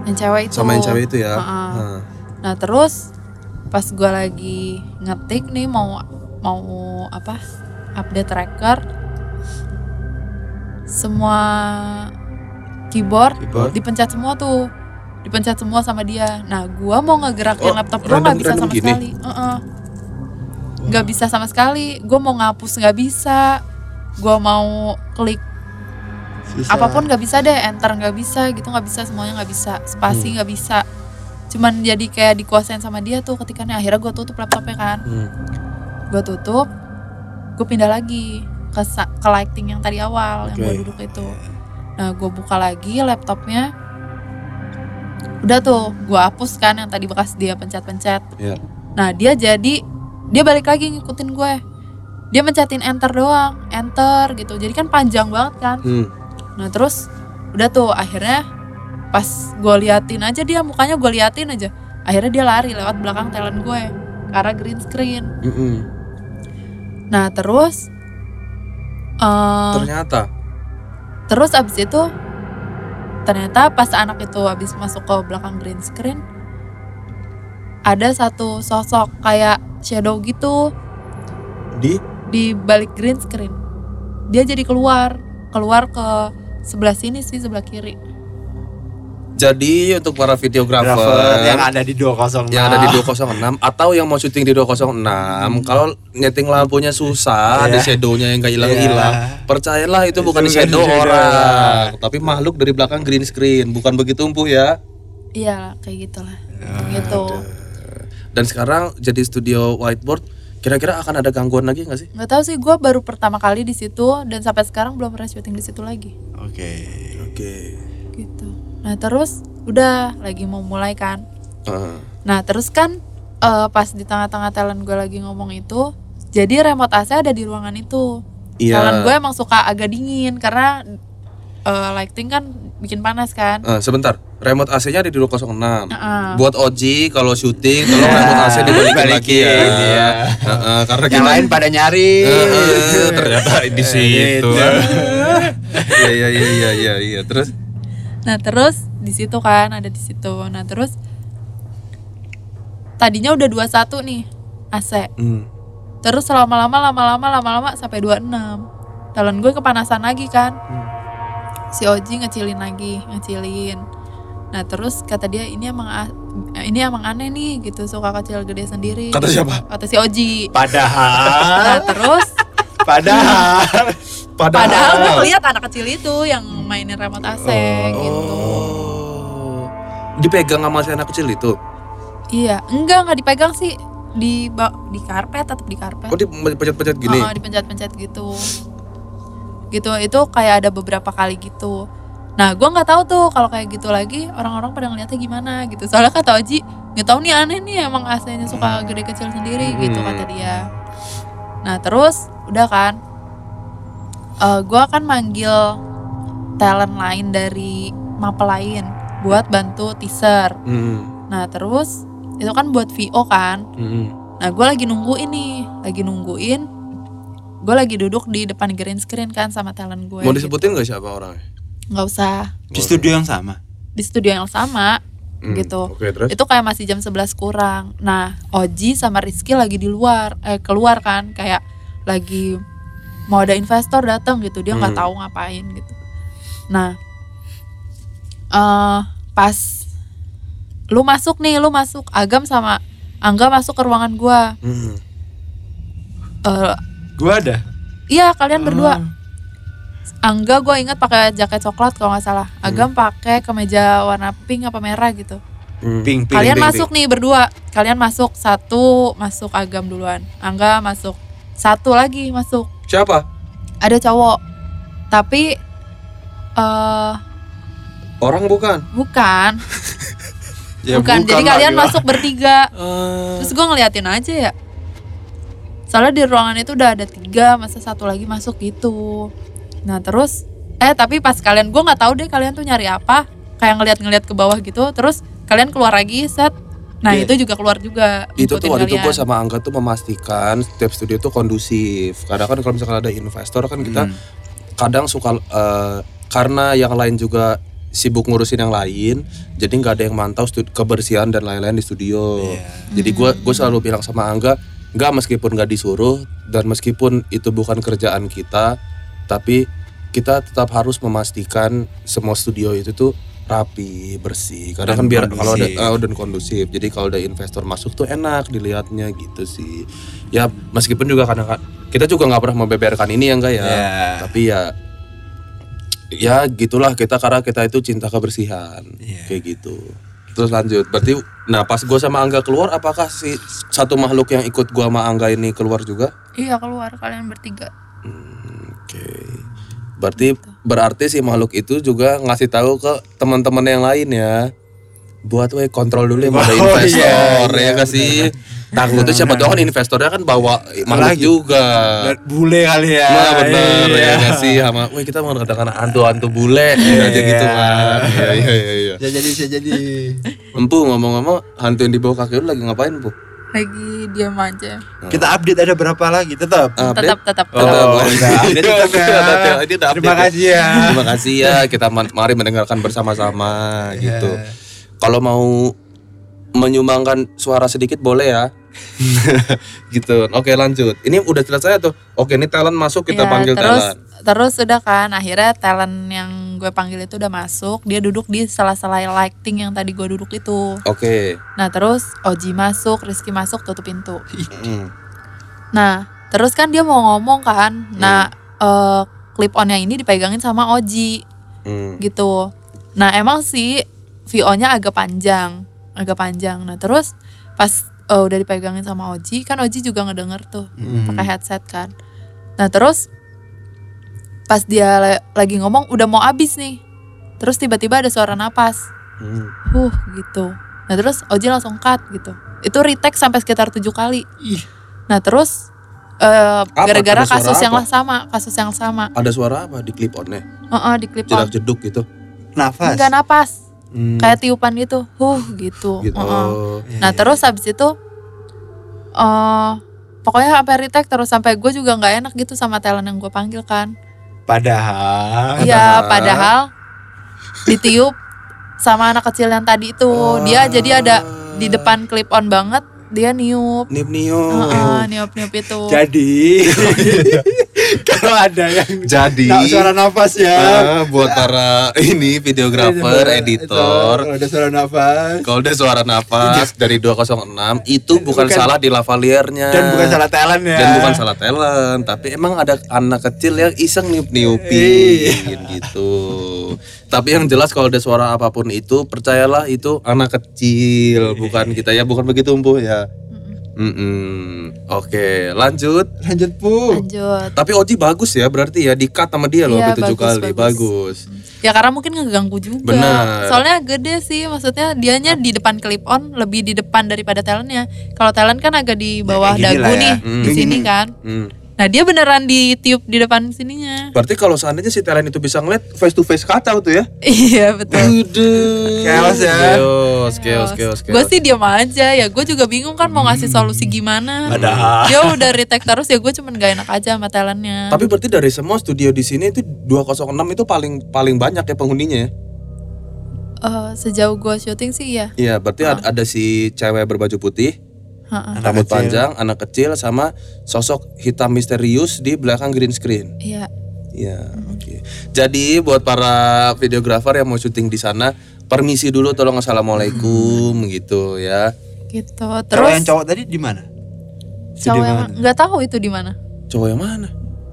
yang cewek itu sama yang cewek itu ya. Ah, ah. Nah. Nah terus pas gue lagi ngetik nih mau mau apa update tracker semua keyboard, Keyboard. dipencet semua tuh dipencet semua sama dia. Nah gua mau ngegerakin Oh, laptop random- nggak bisa sama gini? sekali. Heeh. Nggak bisa sama sekali. Gue mau ngapus nggak bisa. Gua mau klik Susah. apa pun nggak bisa deh enter nggak bisa gitu nggak bisa semuanya nggak bisa spasi nggak bisa. Cuman jadi kayak dikuasain sama dia tuh ketika akhirnya gue tutup laptopnya kan. Hmm. gue tutup gue pindah lagi ke ke lighting yang tadi awal yang gue duduk itu. Nah gue buka lagi laptopnya. Udah tuh gue hapus kan yang tadi bekas dia pencet-pencet. Iya. nah dia jadi dia balik lagi ngikutin gue dia mencetin enter doang enter gitu. Jadi kan panjang banget kan. Hmm. Nah terus udah tuh akhirnya pas gue liatin aja dia mukanya gue liatin aja. Akhirnya dia lari lewat belakang talent gue ke arah green screen. Mm-mm. Nah terus eh Ternyata terus abis itu ternyata pas anak itu abis masuk ke belakang green screen ada satu sosok kayak shadow gitu di di balik green screen. Dia jadi keluar keluar ke sebelah sini sih sebelah kiri. jadi untuk para videografer Grafer yang ada di 206. yang ada di 206 atau yang mau syuting di 206 kalau nyeting lampunya susah ada Iya. shadownya yang gak hilang-hilang Iya. percayalah itu Itu bukan shadow shadow. orang tapi makhluk dari belakang green screen bukan begitu empuh ya Iya kayak gitulah. Ya, gitu. dan sekarang jadi studio whiteboard kira-kira akan ada gangguan lagi nggak sih? Nggak tahu sih gue baru pertama kali di situ dan sampai sekarang belum pernah syuting di situ lagi. Oke. oke. Gitu. Nah terus udah lagi mau mulai kan? Ah. nah terus kan eh, pas di tengah-tengah talent gue lagi ngomong itu jadi remote AC ada di ruangan itu. Iya. Talent gue emang suka agak dingin karena eh, lighting kan bikin panas kan? Ah, sebentar remote AC-nya ada di 206 Heeh. buat Oji kalau syuting tolong remote AC dibalikin lagi ya iya. Heeh, karena Yang kita lain pada nyari. Eh, ternyata di situ. Gitu. Iya iya iya iya iya iya. Terus Nah terus di situ kan ada di situ. Nah terus tadinya udah 21 nih AC. hmm. Terus lama-lama lama-lama lama-lama sampai 26. Talent gue kepanasan lagi kan. Si Oji ngecilin lagi, ngecilin. Nah terus kata dia ini emang ini emang aneh nih gitu suka kecil gede sendiri. Kata siapa? Kata si Oji. Nah Padahal, terus padahal. padahal gue ngeliat anak kecil itu yang mainin remote AC gitu. Oh. Dipegang sama si anak kecil itu. Iya, enggak enggak dipegang sih di di karpet tetap di karpet. Oh, dipencet-pencet gini. Oh, dipencet-pencet gitu. Gitu itu kayak ada beberapa kali gitu. Nah, gua nggak tahu tuh kalau kayak gitu lagi orang-orang pada ngeliatnya gimana gitu. Soalnya kata Oji nggak tahu nih aneh nih emang AC-nya suka gede kecil sendiri gitu Hmm. kata dia. Nah terus udah kan, eh gua akan manggil talent lain dari mapel lain buat bantu teaser. Hmm. Nah terus itu kan buat VO kan. Hmm. Nah gue lagi nungguin nih, lagi nungguin. Gue lagi duduk di depan green screen kan sama talent gue. Mau disebutin nggak siapa orangnya? Nggak usah Di studio yang sama. di studio yang sama Hmm, gitu. Oke, terus? Itu kayak masih jam 11 kurang. Nah Oji sama Rizky lagi di luar, eh keluar kan kayak lagi mau ada investor datang gitu. Dia nggak Hmm. tahu ngapain gitu. Nah eh pas lu masuk nih, lu masuk Agam sama Angga masuk ke ruangan gua. Hmm. Eh, Gua ada. iya kalian berdua. Hmm. Angga gue ingat pakai jaket coklat kalau nggak salah. Agam pakai kemeja warna pink apa merah gitu. Hmm. Ping ping. Kalian pink, masuk nih berdua. Kalian masuk satu masuk Agam duluan. Angga masuk satu lagi masuk. Siapa? Ada cowok. Tapi eh Orang bukan. bukan, Ya, bukan. Jadi lah, kalian gila. masuk bertiga. Eh, Terus gue ngeliatin aja ya. Soalnya di ruangan itu udah ada tiga, masa satu lagi masuk gitu. Nah terus, eh tapi pas kalian, gue nggak tahu deh kalian tuh nyari apa. Kayak ngeliat-ngeliat ke bawah gitu. Terus kalian keluar lagi set. Nah Iya. itu juga keluar juga. itu tuh waktu itu gue sama Angga tuh memastikan setiap studio tuh kondusif. Kadang kan kalau misalkan ada investor kan kita Hmm. kadang suka eh, karena yang lain juga sibuk ngurusin yang lain, jadi nggak ada yang mantau kebersihan dan lain-lain di studio. Iya. Jadi gue gue selalu bilang sama Angga, nggak meskipun nggak disuruh dan meskipun itu bukan kerjaan kita, tapi kita tetap harus memastikan semua studio itu tuh rapi, bersih. Karena Dan kan biar kalau ada kondusif. oh, dan kondusif. Jadi kalau ada investor masuk tuh enak dilihatnya gitu sih. Ya meskipun juga kadang kita juga nggak pernah membeberkan ini ya enggak ya. Iya. Tapi ya ya gitulah kita karena kita itu cinta kebersihan Iya. kayak gitu. Terus lanjut. Berarti nah pas gua sama Angga keluar apakah si satu makhluk yang ikut gua sama Angga ini keluar juga? Iya keluar kalian bertiga. Hmm, Oke. Berarti berarti si makhluk itu juga ngasih tahu ke teman-teman yang lain ya. Buat we kontrol dulu ya ada Oh, investor iya, ya iya, gak sih? Takutnya siapa tahu kan investornya kan bawa makhluk Lagi. juga. Bule kali ya. Nah bener Iya. ya gak sih sama, wih kita mau katakan hantu-hantu bule ya aja gitu kan. Iya iya iya. iya. Bisa jadi bisa jadi. Empu ngomong-ngomong hantu yang di bawah kaki lu lagi ngapain bu? Lagi diam aja. Kita update ada berapa lagi tetap. Tetap tetap. Oh, tetap. Update tetap ya. Ini udah Terima update kasih ya. Terima kasih ya kita ma- mari mendengarkan bersama-sama gitu. Iya. Kalau mau menyumbangkan suara sedikit boleh ya. gitu. Oke lanjut. Ini udah selesai tuh. Oke ini talent masuk kita Ya, panggil terus talent. terus udah kan akhirnya talent yang gue panggil itu udah masuk dia duduk di sela-sela lighting yang tadi gue duduk itu Oke. nah terus Oji masuk Rizky masuk tutup pintu Hmm. nah terus kan dia mau ngomong kan nah eh, clip onnya ini dipegangin sama Oji Hmm. gitu nah emang sih VO nya agak panjang agak panjang nah terus pas eh, udah dipegangin sama Oji kan Oji juga ngedenger tuh Hmm. pakai headset kan. Nah terus pas dia la- lagi ngomong udah mau abis nih, terus tiba-tiba ada suara napas, Hmm. huh gitu. Nah terus Oji langsung cut gitu. Itu retake sampai sekitar tujuh kali. Ih. Nah terus eh, gara-gara kasus yang apa? lah sama, kasus yang sama, Ada suara apa di clip onnya? Heeh, di clip on, Jedak jeduk gitu. Nafas. enggak napas, Hmm. kayak tiupan gitu, huh gitu. gitu. Heeh. Oh. Iya, Nah iya. terus habis itu eh pokoknya sampai retake terus sampai gue juga nggak enak gitu sama talent yang gue panggil kan. Padahal. Iya Padahal- padahal ditiup sama anak kecil yang tadi itu dia jadi ada di depan clip on banget dia niup. Nip niup. Heeh, niup niup itu. Jadi kalau ada yang Jadi Nah, suara nafas ya. ah, buat para ini videografer, editor, Kalau ada suara nafas kalau udah suara nafas dari 206 itu bukan, Bukan. salah di lavaliernya dan bukan salah talent ya. dan bukan salah talent, tapi emang ada anak kecil yang iseng niup Iya. niupin gitu. Tapi yang jelas kalau ada suara apa pun itu percayalah itu anak kecil, bukan kita ya, bukan begitu empuh ya. Mm-mm. Mm-mm. Oke, lanjut. Lanjut pu. Lanjut. Tapi Oji bagus ya berarti ya di cut sama dia loh Iya, tujuh bagus, kali. bagus. Bagus. Ya karena mungkin ngeganggu juga. Benar. Soalnya gede sih, maksudnya dianya di depan clip on lebih di depan daripada talentnya. Kalau talent kan agak di bawah gini dagu ya. nih, Hmm. di sini kan. Hmm. Nah dia beneran ditiup di depan sininya. Berarti kalau seandainya si talent itu bisa ngeliat face to face kacau tuh ya. iya betul. Udah. Chaos ya. Chaos, chaos, chaos, chaos. Gue sih diam aja ya. Gue juga bingung kan mau ngasih solusi gimana. Padahal. Dia udah retake terus ya gue cuman gak enak aja sama talentnya. Tapi berarti dari semua studio di sini itu 206 itu paling paling banyak ya penghuninya ya. Eh, sejauh gue syuting sih ya. Iya, berarti ada, ada si cewek berbaju putih. Anak rambut kecil. panjang, anak kecil sama sosok hitam misterius di belakang green screen. Iya. Iya, oke. Jadi buat para videografer yang mau syuting di sana, permisi dulu tolong assalamualaikum gitu ya. gitu Kalau terus yang cowok tadi di mana? cowok yang nggak tahu itu di mana Cowok yang mana?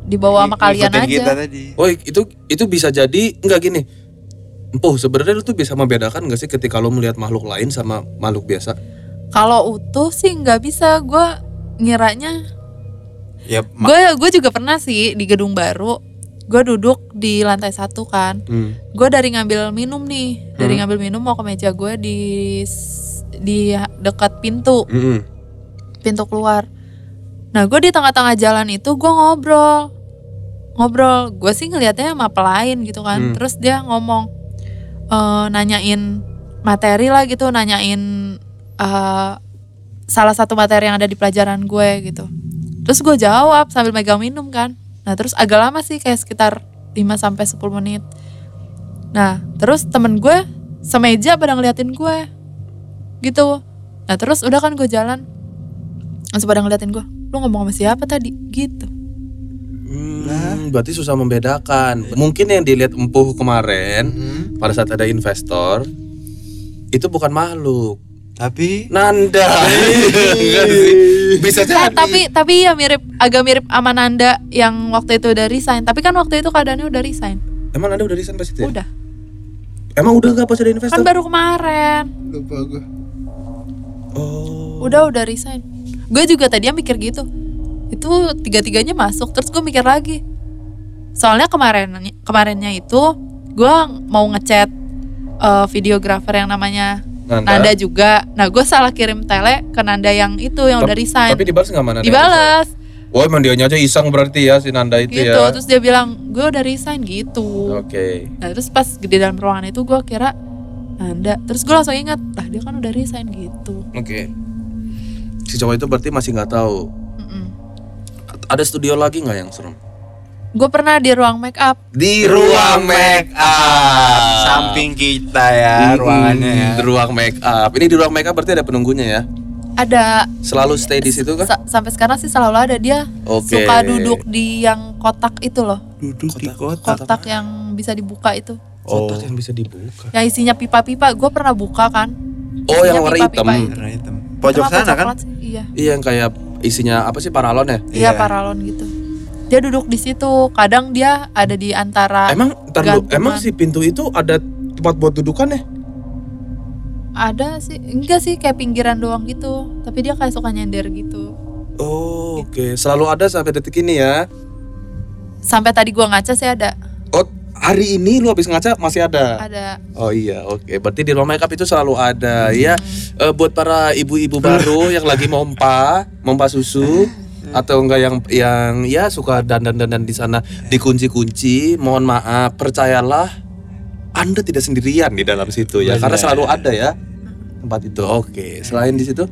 dibawa sama kalian aja kita tadi. Oh itu itu bisa jadi enggak gini. Empuh sebenarnya lu tuh bisa membedakan gak sih ketika lu melihat makhluk lain sama makhluk biasa? Kalau utuh sih nggak bisa. Gue ngiranya Ya, gue gue juga pernah sih di gedung baru gue duduk di lantai satu kan. Hmm. gue dari ngambil minum nih dari ngambil minum mau ke meja gue di di dekat pintu. Mm-mm. pintu keluar. Nah gue di tengah-tengah jalan itu gue ngobrol. Ngobrol. Gue sih ngelihatnya sama pelayan gitu kan. Hmm. terus dia ngomong eh, nanyain materi lah gitu nanyain eh, salah satu materi yang ada di pelajaran gue gitu. Terus gue jawab sambil megang minum kan. Nah terus agak lama sih kayak sekitar 5 sampai 10 menit. Nah terus temen gue semeja pada ngeliatin gue gitu. Nah terus udah kan gue jalan. Langsung pada ngeliatin gue lu ngomong sama siapa tadi? Gitu. Hmm, berarti susah membedakan. Mungkin yang dilihat empuh kemarin Hmm, pada saat ada investor itu bukan makhluk. Tapi Nanda. Enggak sih. Bisa Eh, jadi. tapi tapi ya mirip agak mirip sama Nanda yang waktu itu udah resign tapi kan waktu itu keadaannya udah resign Emang Nanda udah resign pas itu ya? udah Emang udah gak pas ada investor? kan baru kemarin lupa gue Oh. udah udah resign gue juga tadinya mikir gitu itu tiga tiganya masuk terus gue mikir lagi soalnya kemarin kemarinnya itu gue mau ngechat eh, videografer yang namanya Nanda. Nanda juga nah gue salah kirim tele ke Nanda yang itu yang udah resign Tapi dibalas nggak mana? dibalas Oh emang dia aja iseng berarti ya si Nanda itu gitu ya. terus dia bilang gue udah resign gitu Oke. nah terus pas di dalam ruangan itu gue kira Nanda terus gue langsung ingat lah dia kan udah resign gitu Oke. Si cowok itu berarti masih nggak tahu. Ada studio lagi nggak yang serem? Gue pernah di ruang make up di ruang make up samping kita ya ruangannya ya. Hmm, Di ruang make up. Ini di ruang make up berarti ada penunggunya ya. ada Selalu stay di situ kan? sa- sampai sekarang sih selalu ada dia Oke. suka duduk di yang kotak itu loh Duduk di kota. kotak yang bisa dibuka itu Kotak yang bisa dibuka. yang isinya pipa-pipa gue pernah buka kan Oh yang warna hitam. Warna hitam. Pojok sana kan? sih? iya Iya yang kayak isinya apa sih paralon ya? iya Iya. paralon gitu dia duduk di situ kadang dia ada di antara Emang dulu, emang si pintu itu ada tempat buat dudukan ya? ada sih enggak sih kayak pinggiran doang gitu tapi dia kayak suka nyender gitu Oh oke, selalu ada sampai detik ini ya. sampai tadi gua ngaca sih ada Oh hari ini lu habis ngaca masih ada? ada Oh iya, oke. Berarti di ruang makeup itu selalu ada ya. Eh, buat para ibu-ibu baru yang lagi mompa, mompa susu atau enggak yang yang ya suka dandan-dandan di sana dikunci-kunci, mohon maaf, percayalah Anda tidak sendirian di dalam situ ya, karena selalu ada ya tempat itu. Oke, selain di situ?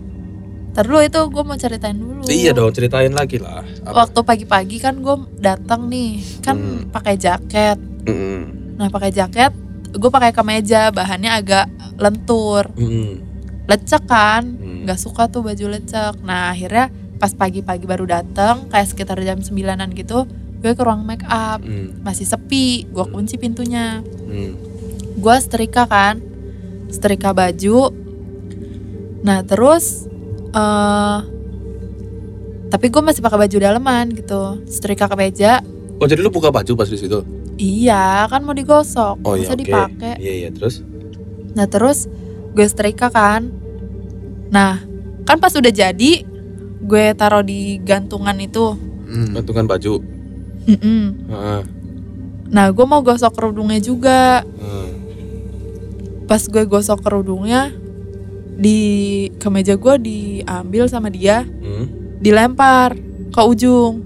Dulu itu gue mau ceritain dulu Iya dong, ceritain lagi lah. Apa? waktu pagi-pagi kan gue datang nih kan Hmm. pakai jaket Mm-mm. nah pakai jaket gue pakai kemeja bahannya agak lentur Mm-mm. lecek kan Hmm. nggak suka tuh baju lecek nah akhirnya pas pagi-pagi baru datang kayak sekitar jam 9an gitu gue ke ruang make up Mm. masih sepi gue kunci pintunya Mm. gue setrika kan setrika baju nah terus eh tapi gue masih pakai baju daleman gitu setrika kemeja Oh jadi lu buka baju pas di situ? iya kan mau digosok Oh iya, masa oke. dipakai Iya iya terus? nah terus gue setrika kan nah kan pas udah jadi gue taruh di gantungan itu Hmm. Gantungan baju. Mm-mm. Heeh. nah gue mau gosok kerudungnya juga Hmm. pas gue gosok kerudungnya di kemeja gue diambil sama dia Hmm. dilempar ke ujung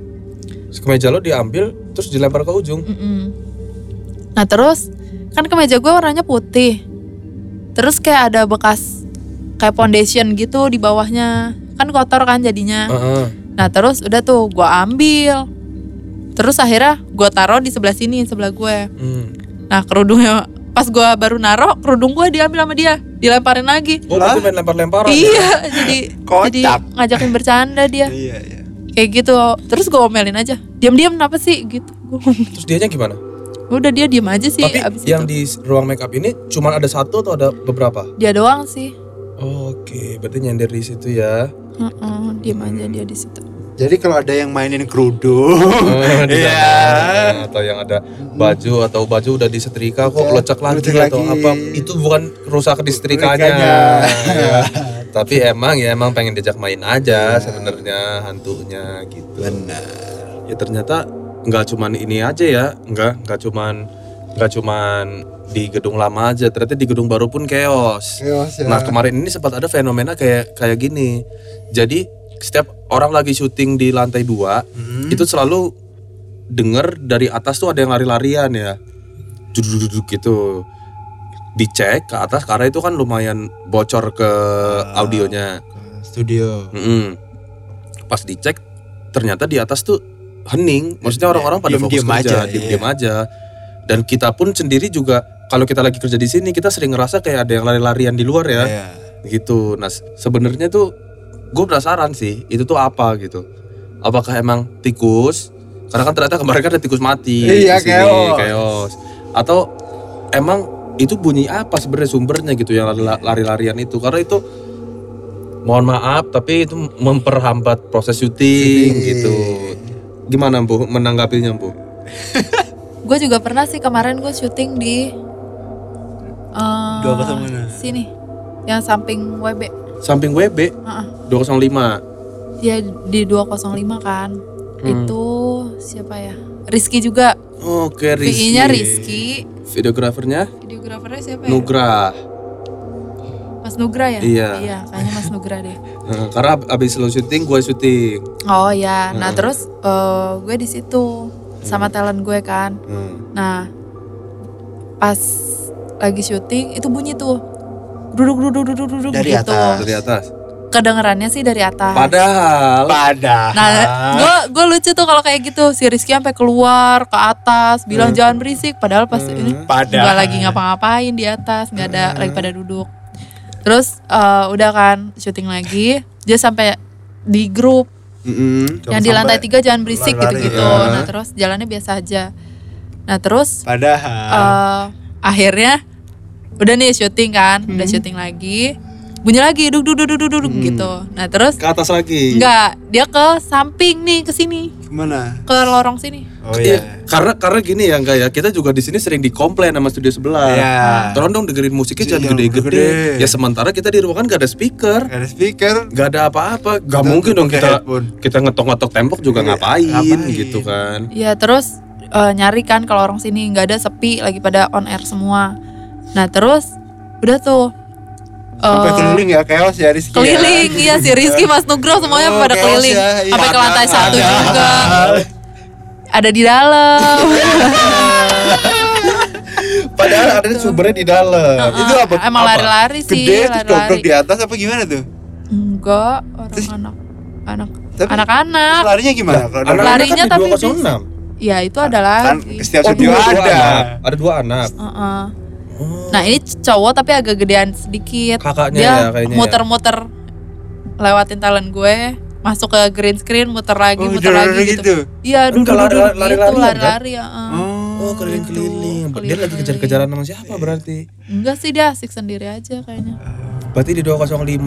Kemeja lo diambil terus dilempar ke ujung. Mm-mm. nah terus kan kemeja gue warnanya putih terus kayak ada bekas kayak foundation gitu di bawahnya kan kotor kan jadinya Heeh. nah terus udah tuh gue ambil terus akhirnya gue taruh di sebelah sini sebelah gue Hmm. nah kerudungnya pas gue baru naro kerudung gue diambil sama dia dilemparin lagi Oh, berarti main lempar-lemparan. ya? iya jadi Kocak. jadi ngajakin bercanda dia Iya, iya. kayak gitu terus gue omelin aja diam-diam kenapa sih gitu Terus dianya gimana? udah dia diem aja sih Tapi abis yang itu di ruang makeup ini cuma ada satu atau ada beberapa? dia doang sih Oke, berarti nyender di situ ya. Heeh, diem aja dia di situ. Jadi kalau ada yang mainin kerudung, di Iya. sana. atau yang ada baju atau baju udah disetrika kok lecek lagi lecek atau lagi. apa itu bukan rusak di setrikanya. Ya. tapi emang ya emang pengen diajak main aja sebenarnya hantunya gitu benar. ya ternyata nggak cuman ini aja ya nggak nggak cuman nggak cuman di gedung lama aja ternyata di gedung baru pun chaos Chaos ya. Nah kemarin ini sempat ada fenomena kayak kayak gini. Jadi setiap orang lagi syuting di lantai dua itu selalu denger dari atas tuh ada yang lari-larian ya, duduk-duduk gitu. Dicek ke atas karena itu kan lumayan bocor ke audionya. Studio. Mm-mm. Pas dicek ternyata di atas tuh hening. Maksudnya orang-orang pada fokus Diem-diem kerja, aja, diem-diem aja. Dan kita pun sendiri juga kalau kita lagi kerja di sini kita sering ngerasa kayak ada yang lari-larian di luar ya Iya. gitu. Nah sebenarnya tuh gue penasaran sih itu tuh apa gitu. Apakah emang tikus? Karena kan ternyata kemarin kan ada tikus mati Iya, di sini, chaos. chaos. Atau emang itu bunyi apa sebenarnya sumbernya gitu yang lari- lari-larian itu? Karena itu mohon maaf tapi itu memperhambat proses syuting gitu. Gimana Bu menanggapinya Bu? Gue juga pernah sih kemarin gue syuting di eh, mana? sini, yang samping WB. Samping WB Heeh. 205. Ya di 205 kan. Hmm. Itu siapa ya? Rizky juga. Oke, Rizky. VI-nya Rizky. Videografernya Videografernya siapa ya? Nugra. Mas Nugra ya? Iya. Iya, kayaknya Mas Nugra deh. Nah, karena ab- abis lo syuting, gue syuting. Oh ya, nah terus eh, gue di situ sama talent gue kan. Hmm. Nah, pas lagi syuting itu bunyi tuh duduk duduk duduk duduk Dari gitu. atas. Dari atas. Kedengerannya sih dari atas. Padahal Padahal. Nah, gue gue lucu tuh kalau kayak gitu. Si Rizky sampai keluar ke atas, bilang jangan berisik. Padahal pas ini Padahal. nggak lagi ngapa-ngapain di atas, nggak ada lagi pada duduk. Terus eh, udah kan syuting lagi, dia sampai di grup Mm-mm. yang di lantai tiga jangan berisik gitu-gitu. ya. Nah terus jalannya biasa aja. Nah terus Padahal. eh, akhirnya udah nih syuting kan, udah syuting lagi, bunyi lagi duduk duduk duduk duduk gitu. Nah terus ke atas lagi. enggak dia ke samping nih ke sini Ke mana? ke lorong sini. Oh Iya, iya. karena karena gini ya enggak ya. Kita juga di sini sering dikomplain sama studio sebelah. Iya. Tolong dong dengerin musiknya jangan Jangan gede-gede. gede. Ya sementara kita di ruangan gak ada speaker. Gak ada speaker. Gak ada apa-apa. Gak Kita mungkin dong kita headphone. kita ngetok-ngetok tembok juga Iya, ngapain, ngapain? gitu kan. Ya terus eh, nyari kan ke lorong sini nggak ada sepi lagi pada on air semua. Nah terus udah tuh Sampai eh, keliling ya chaos ya Rizky. ya. keliling iya si Rizky Mas Nugro semuanya Oh, pada keliling ya, iya. sampai ke lantai Ada. satu Ada. juga ada di dalam Padahal ada sumbernya di dalam. Itu apa? emang apa? lari-lari sih Gede terus lari-lari dobrak di atas apa gimana tuh? enggak orang anak anak anak-anak Terus larinya gimana? Anak-anak dobrak- Larinya kan tapi di 206. ya itu ada kan lagi setiap Oh, studio ada. anak. Ada dua anak. Heeh. Nah ini cowok tapi agak gedean sedikit. Kakaknya Dia ya kayaknya ya. muter-muter lewatin talent gue, masuk ke green screen, muter lagi, Oh, muter lagi gitu. Iya, Kan duduk lari- duduk lari- gitu, kan? lari-lari ya. Oh, keliling-keliling. Dia lagi kejar-kejaran sama siapa berarti? Enggak sih dia asik sendiri aja kayaknya. Berarti di 205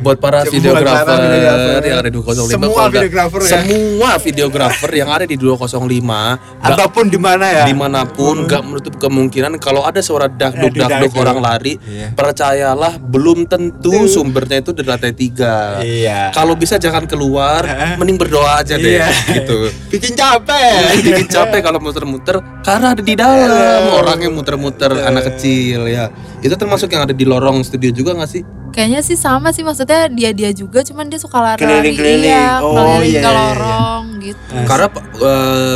buat para Semua videografer para videografer. yang ada di 205 Semua videografer ya. Semua videografer yang ada di 205 nggak- Ataupun di mana ya? di mana pun nggak menutup kemungkinan kalau ada suara dakduk Dakduk, dakduk orang lari Iya. percayalah belum tentu sumbernya itu dari lantai tiga Iya. kalau bisa jangan keluar Heeh. mending berdoa aja deh Iya. gitu Bikin capek. bikin capek kalau muter-muter karena ada di dalam orang yang muter-muter anak kecil ya itu termasuk yang ada di lorong studio juga nggak sih Kayaknya sih sama sih maksudnya dia dia juga, cuman dia suka lari-lari, Keliling-keliling. iya, Oh, keliling iya, ke iya, iya. lorong gitu. karena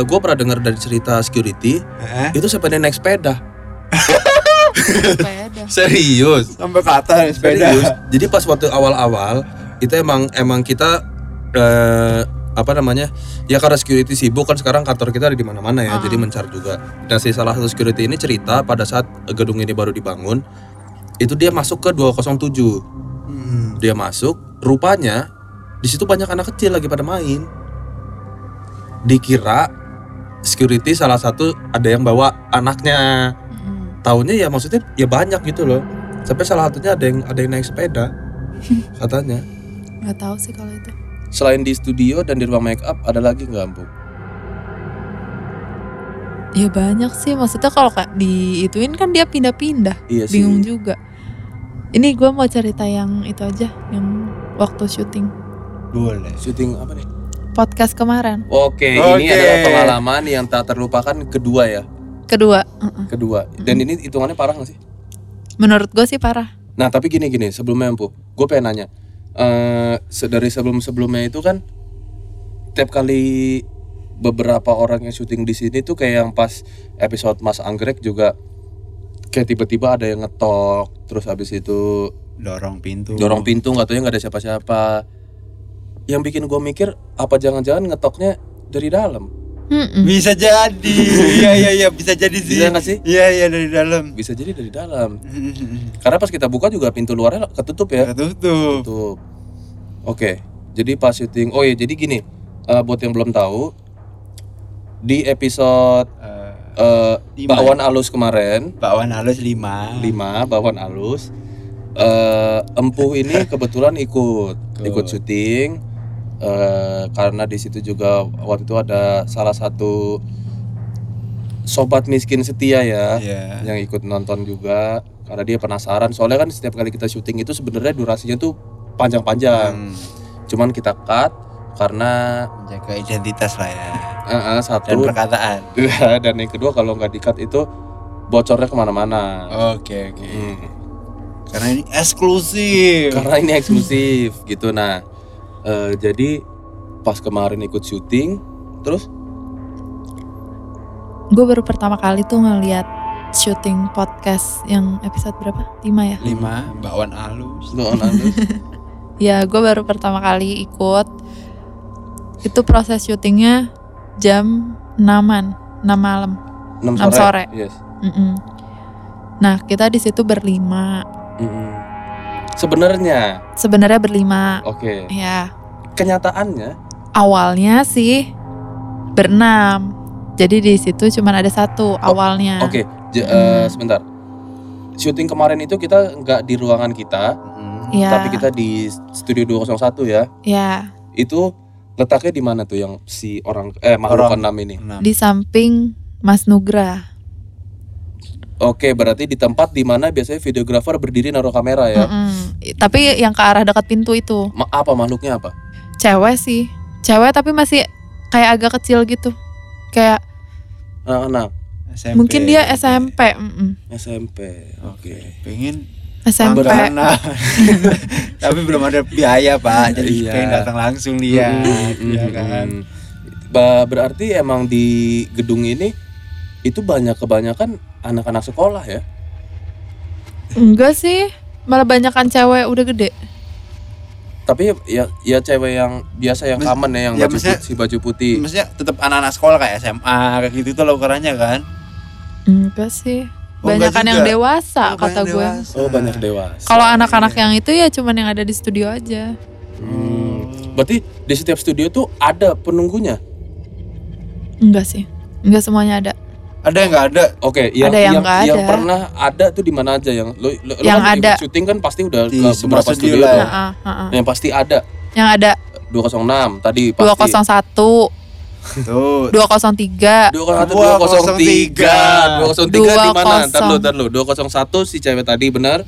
gue pernah dengar dari cerita security Heeh. itu sampai naik sepeda Sepeda. serius Sampai ke atas sepeda. Serius. Jadi pas waktu awal-awal itu emang emang kita eh, apa namanya ya karena security sibuk kan sekarang kantor kita ada di mana-mana ya jadi mencar juga. Dan si salah satu security ini cerita pada saat gedung ini baru dibangun itu dia masuk ke 207 Hmm. dia masuk rupanya di situ banyak anak kecil lagi pada main dikira security salah satu ada yang bawa anaknya Mm. tahunya ya maksudnya ya banyak gitu loh Sampai salah satunya ada yang ada yang naik sepeda katanya. nggak tahu sih kalau itu Selain di studio dan di ruang make up ada lagi nggak Ampu? Ya banyak sih maksudnya kalau kayak di ituin kan dia pindah-pindah Iya sih. bingung juga ini gue mau cerita yang itu aja yang waktu syuting Boleh. Syuting apa nih? podcast kemarin Oke, ini Oke. adalah pengalaman yang tak terlupakan kedua ya, kedua uh-uh. kedua. Dan ini hitungannya parah gak sih? menurut gue sih parah Nah tapi gini gini sebelumnya Empu, gue pengen nanya. eh se- dari sebelum sebelumnya itu kan tiap kali beberapa orang yang syuting di sini tuh kayak yang pas episode Mas Anggrek juga kayak tiba-tiba ada yang ngetok, terus habis itu Dorong pintu. dorong pintu nggak tahu nggak ada siapa-siapa. Yang bikin gue mikir apa jangan-jangan ngetoknya dari dalam? Mm-mm. Bisa jadi. Iya iya iya bisa jadi sih. Bisa nggak sih? Iya iya dari dalam. Bisa jadi dari dalam. Karena pas kita buka juga pintu luarnya ketutup ya. Ketutup. Tutup. Oke, jadi pas syuting. Oh iya, jadi gini. eh, buat yang belum tahu, di episode eh, Lima. bakwan alus kemarin, bakwan halus 5. 5 bakwan alus. eh empuh ini kebetulan ikut, ikut syuting. eh, karena di situ juga waktu itu ada salah satu sobat miskin setia ya Iya. yang ikut nonton juga karena dia penasaran soalnya kan setiap kali kita syuting itu sebenarnya durasinya tuh panjang-panjang Hmm, cuman kita cut karena menjaga identitas lah ya. eh, eh, Dan satu perkataan. dan yang kedua kalau nggak di cut itu bocornya ke mana-mana Oke oke. Hmm. Karena ini eksklusif. karena ini eksklusif gitu nah eh, jadi pas kemarin ikut syuting terus gue baru pertama kali tuh ngeliat syuting podcast yang episode berapa? 5 ya? 5 bakwan halus. lu on-on- Ya gue baru pertama kali ikut Itu proses syutingnya jam 6an 6 malam. Enam Enam sore. yes. Mm-mm. Nah kita di situ berlima. Mm-mm. sebenarnya? Sebenarnya berlima. Oke. Ya kenyataannya? Awalnya sih berenam. Jadi di situ cuma ada satu awalnya. Oke, j- eh, sebentar. Syuting kemarin itu kita nggak di ruangan kita, Hmm. Ya, tapi kita di studio 201 ya. ya Itu letaknya di mana tuh yang si orang eh makhluk enam ini? Di samping Mas Nugra Oke, berarti di tempat di mana biasanya videografer berdiri naruh kamera ya. Mm-mm. Tapi yang ke arah dekat pintu itu Ma- apa makhluknya apa? cewek sih cewek tapi masih kayak agak kecil gitu kayak Nah, nah, SMP. mungkin dia SMP mm-mm. SMP. Oke. Pengen SMP beranak. Tapi belum ada biaya pak, jadi Iya. pengen datang langsung lihat, Mm, ya mm, kan. Ba- berarti emang di gedung ini itu banyak kebanyakan anak-anak sekolah ya. enggak sih malah banyakan cewek udah gede Tapi ya ya cewek yang biasa yang Mas- common ya yang ya, baju putih, si baju putih. Maksudnya tetap anak-anak sekolah kayak SMA kayak gitu tuh lo ukurannya kan? enggak sih Oh, enggak banyakan yang dewasa Oh, kata gue dewasa. Oh banyak dewasa. kalau anak-anak yang itu ya cuman yang ada di studio aja Hmm. Berarti di setiap studio tuh ada penunggunya. enggak sih enggak semuanya ada Ada yang nggak ada? Oke, yang Ada yang yang, yang ada. pernah ada tuh di mana aja yang lo, lo, lo Yang kan ada. syuting kan pasti udah Di ke beberapa studio studio lah ya. Heeh, heeh. Yang pasti ada yang ada 206 tadi pasti. 201 Tuh. 203 201 203 203 di mana? 20. Ntar lu, ntar lu. 201 si cewek tadi benar.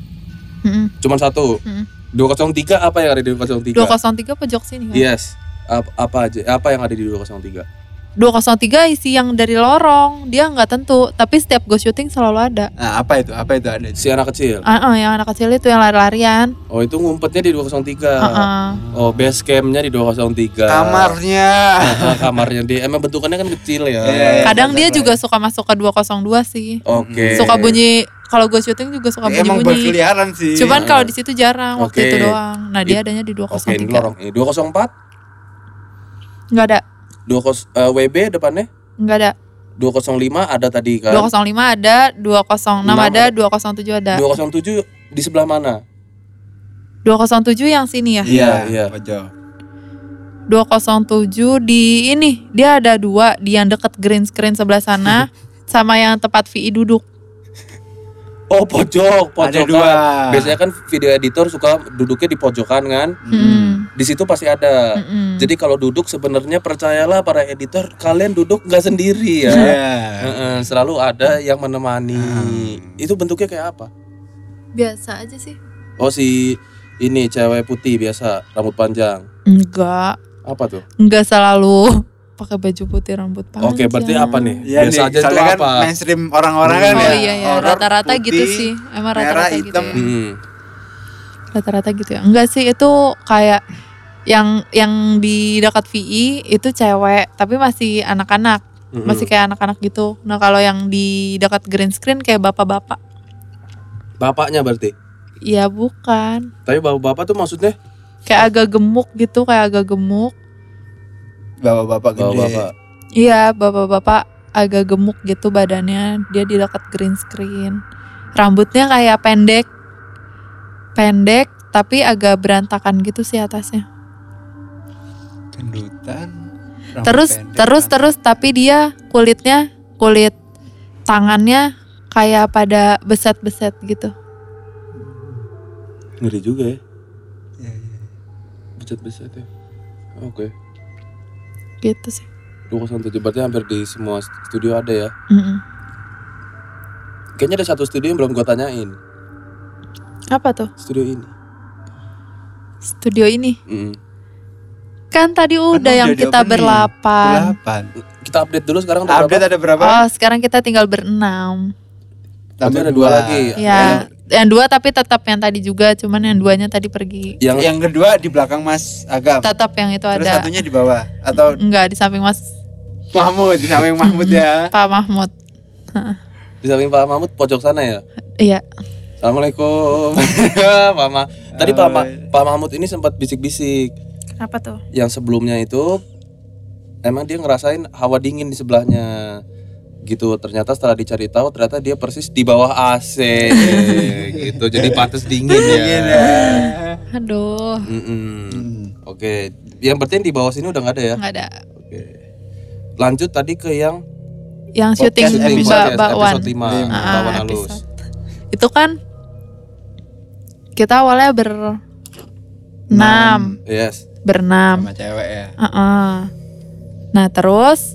Mm-mm. Cuman satu. Mm-mm. 203 apa yang ada di 203? 203 pojok sini kan Yes. Ap- apa aja? Apa yang ada di 203? 203 isi yang dari lorong dia nggak tentu tapi setiap gue syuting selalu ada Nah, apa itu? Apa itu ada? Si anak kecil. ah ah, yang anak kecil itu yang lari-larian Oh, itu ngumpetnya di 203. Ah, ah. Oh, base campnya di 203. Kamarnya. Ah, kamarnya dia emang bentukannya kan kecil ya. Iya, iya. kadang dia bener. juga suka masuk ke 202 sih Oke. suka bunyi kalau gue syuting juga suka Emang bunyi-bunyi berkeliaran sih. cuman kalau di situ jarang waktu Oke. itu doang nah dia adanya di Oke, ini 203 lorong ini 204, nggak ada 20 eh, WB depannya. nggak ada 205 ada tadi kan. 205 ada 206 Enam ada ada. 207 ada 207 di sebelah mana? 207 yang sini ya Iya, Iya. iya. Pojok. 207 di ini dia ada dua di yang deket green screen sebelah sana sama yang tempat VI duduk Oh pojok, pojokan. dua. Biasanya kan video editor suka duduknya di pojokan kan. Mm. Di situ pasti ada. Mm-mm. Jadi kalau duduk sebenarnya percayalah para editor kalian duduk nggak sendiri ya. Iya. Heeh, selalu ada yang menemani. Itu bentuknya kayak apa? biasa aja sih Oh si ini cewek putih biasa rambut panjang. enggak Apa tuh? enggak selalu pakai baju putih rambut panjang Oke, berarti apa nih? Iya biasa nih, aja itu kan apa? mainstream orang-orang kan oh ya. iya ya horor, rata-rata gitu sih emang rata-rata gitu hitam. ya Hmm. rata-rata gitu ya enggak sih itu kayak yang yang di dekat VI itu cewek tapi masih anak-anak Mm-mm. masih kayak anak-anak gitu nah kalau yang di dekat green screen kayak bapak-bapak Bapaknya berarti. iya bukan Tapi bapak-bapak tuh maksudnya kayak agak gemuk gitu kayak agak gemuk Bapak-bapak gede. bapak-bapak. iya bapak-bapak agak gemuk gitu badannya dia di dekat green screen rambutnya kayak pendek pendek tapi agak berantakan gitu sih atasnya Gendutan. terus pendek, terus kan. terus tapi dia kulitnya kulit tangannya kayak pada beset-beset gitu Ngeri juga ya. Iya, iya. Beset-beset ya. Oke. Gitu sih 207 berarti hampir di semua studio ada ya. Mm-mm. Kayaknya ada satu studio yang belum gua tanyain. apa tuh Studio ini. studio ini Mm. kan tadi udah udah yang di kita berlapan Delapan. Kita update dulu sekarang ada Update berapa? ada berapa? oh sekarang kita tinggal berenam Berarti ada dua lagi. ya yang dua tapi tetap yang tadi juga cuman yang duanya tadi pergi Yang Yang kedua di belakang Mas Agam. tetap yang itu Terus ada satunya di bawah atau enggak di samping Mas Mahmud di samping Mahmud ya. Pak Mahmud di samping Pak Mahmud pojok sana ya. iya Assalamualaikum. Pak Ma. Tadi Pak Ma- Pak Mahmud ini sempat bisik-bisik kenapa tuh yang sebelumnya itu emang dia ngerasain hawa dingin di sebelahnya gitu. Ternyata setelah dicari tahu ternyata dia persis di bawah AC gitu. Jadi pantas dingin ya. Aduh. Mm-mm. oke. Yang berarti yang di bawah sini udah nggak ada ya? Nggak ada. Oke. Lanjut tadi ke yang yang syuting episode Mbak ya, Bakwan. episode 5 Ah, Bakwan halus. itu kan kita awalnya ber enam. yes. Berenam Sama cewek ya. Heeh. nah terus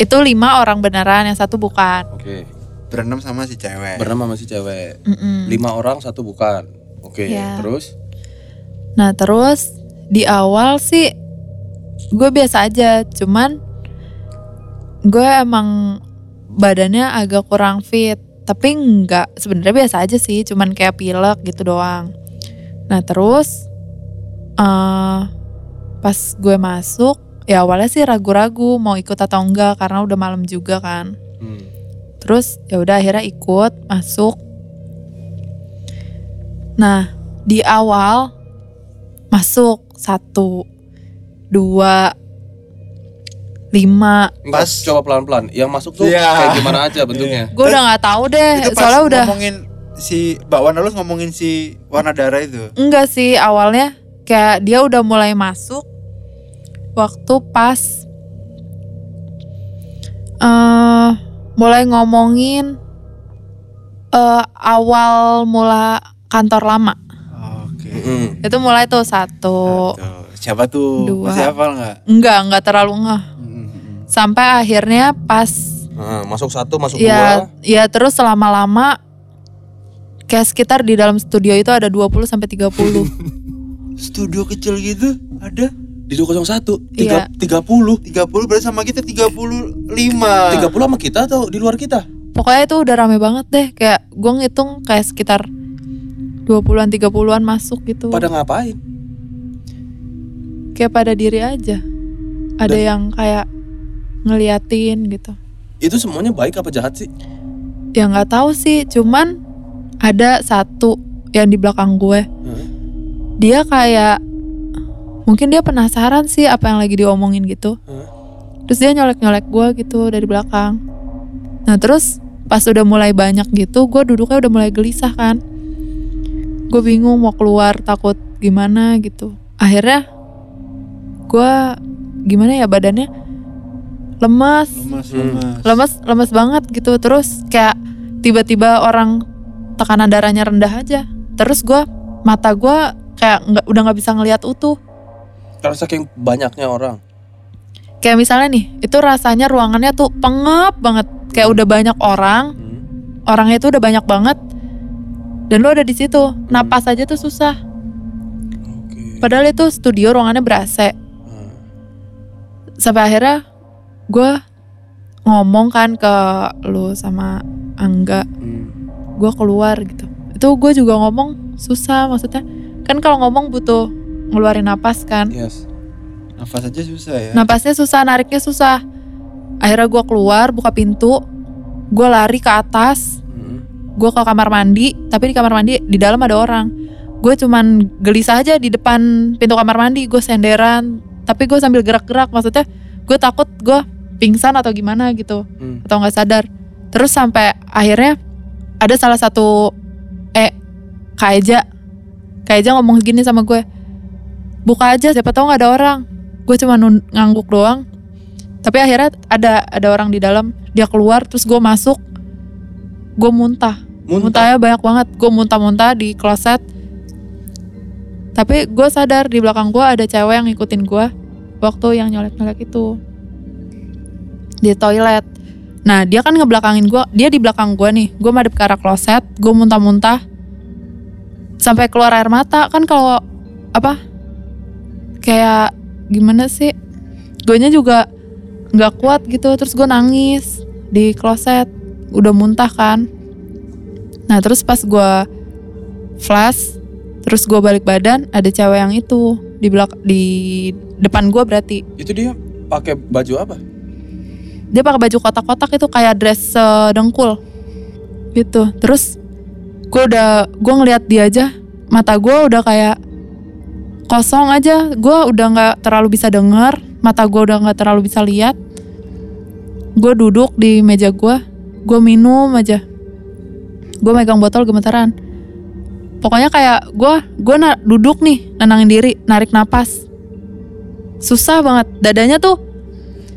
itu lima orang beneran yang satu bukan oke Berenam sama si cewek. bernama masih cewek Mm-mm. lima orang satu bukan oke Iya. terus Nah terus di awal sih gue biasa aja, cuman gue emang badannya agak kurang fit, tapi nggak sebenarnya biasa aja sih, cuman kayak pilek gitu doang. Nah terus eh pas gue masuk, ya awalnya sih ragu-ragu mau ikut atau enggak karena udah malam juga kan. hmm. Terus ya udah akhirnya ikut masuk. Nah di awal masuk satu, dua, lima. Pas- coba pelan-pelan. Yang masuk tuh Iya. kayak gimana aja bentuknya? Gue udah nggak tahu deh, Itu pas soalnya udah ngomongin si Mbak Wan Halus ngomongin si warna darah itu. enggak sih awalnya kayak dia udah mulai masuk waktu pas eh mulai ngomongin eh awal mula kantor lama. Oke. Mm-mm. Itu mulai tuh satu. Siapa tuh? Dua. Masih hafal nggak? Enggak, enggak terlalu ngeh. Sampai akhirnya pas Nah, masuk satu, masuk ya dua. ya terus lama-lama kayak sekitar di dalam studio itu ada 20 sampai 30. Studio kecil gitu ada Di 201, Iya. tiga, 30. 30 berarti sama kita 35. 30 sama kita atau di luar kita? Pokoknya itu udah rame banget deh. Kayak gue ngitung kayak sekitar 20-an 30-an masuk gitu. Pada ngapain? Kayak pada diri aja. Ada yang kayak ngeliatin gitu. Itu semuanya baik apa jahat sih? Ya nggak tahu sih, cuman ada satu yang di belakang gue. Hah? Dia kayak mungkin dia penasaran sih apa yang lagi diomongin gitu. Hah? Terus dia nyolek-nyolek gue gitu dari belakang. Nah terus pas udah mulai banyak gitu, gue duduknya udah mulai gelisah kan. Gue bingung mau keluar takut gimana gitu. Akhirnya gue gimana ya badannya lemas, Lemas, Hmm. lemas. lemas, lemas banget gitu. Terus kayak tiba-tiba orang tekanan darahnya rendah aja. Terus gue mata gue kayak nggak udah nggak bisa ngelihat utuh. Karena saking banyaknya orang. Kayak misalnya nih, itu rasanya ruangannya tuh pengap banget. Kayak udah banyak orang, Hmm. orangnya itu udah banyak banget. Dan lu ada di situ, napas aja tuh susah. Oke. Padahal itu studio ruangannya ber-AC. Hmm. Sampai akhirnya gue ngomong kan ke lu sama Angga, Hmm. gue keluar gitu. Itu gue juga ngomong susah maksudnya. Kan kalau ngomong butuh ngeluarin napas kan. Yes. Nafas aja susah ya. Napasnya susah, nariknya susah. Akhirnya gue keluar, buka pintu, gue lari ke atas, Hmm. gue ke kamar mandi, tapi di kamar mandi di dalam ada orang. Gue cuman gelisah aja di depan pintu kamar mandi, gue senderan, tapi gue sambil gerak-gerak, maksudnya gue takut gue pingsan atau gimana gitu, Hmm. atau nggak sadar. Terus sampai akhirnya ada salah satu eh Kak Eja, Kak Eja ngomong gini sama gue, buka aja siapa tahu nggak ada orang. Gue cuma ngangguk doang. Tapi akhirnya ada ada orang di dalam, dia keluar, terus gue masuk, gue muntah. Muntah. Muntahnya banyak banget. Gue muntah-muntah di kloset. Tapi gue sadar di belakang gue ada cewek yang ngikutin gue waktu yang nyolek-nyolek itu di toilet. Nah dia kan ngebelakangin gue, dia di belakang gue nih. Gue madep ke arah kloset, gue muntah-muntah sampai keluar air mata kan kalau apa kayak gimana sih? Gue juga nggak kuat gitu, terus gue nangis di kloset, udah muntah kan. Nah terus pas gue flash, terus gue balik badan, ada cewek yang itu di belak di depan gue berarti. Itu dia pakai baju apa? Dia pakai baju kotak-kotak itu kayak dress sedengkul gitu. Terus gue udah gue ngeliat dia aja, mata gue udah kayak kosong aja. Gue udah nggak terlalu bisa dengar, mata gue udah nggak terlalu bisa lihat. Gue duduk di meja gue, gue minum aja. Gue megang botol gemetaran. Pokoknya kayak gue, gue na- duduk nih, nenangin diri, narik napas. Susah banget, dadanya tuh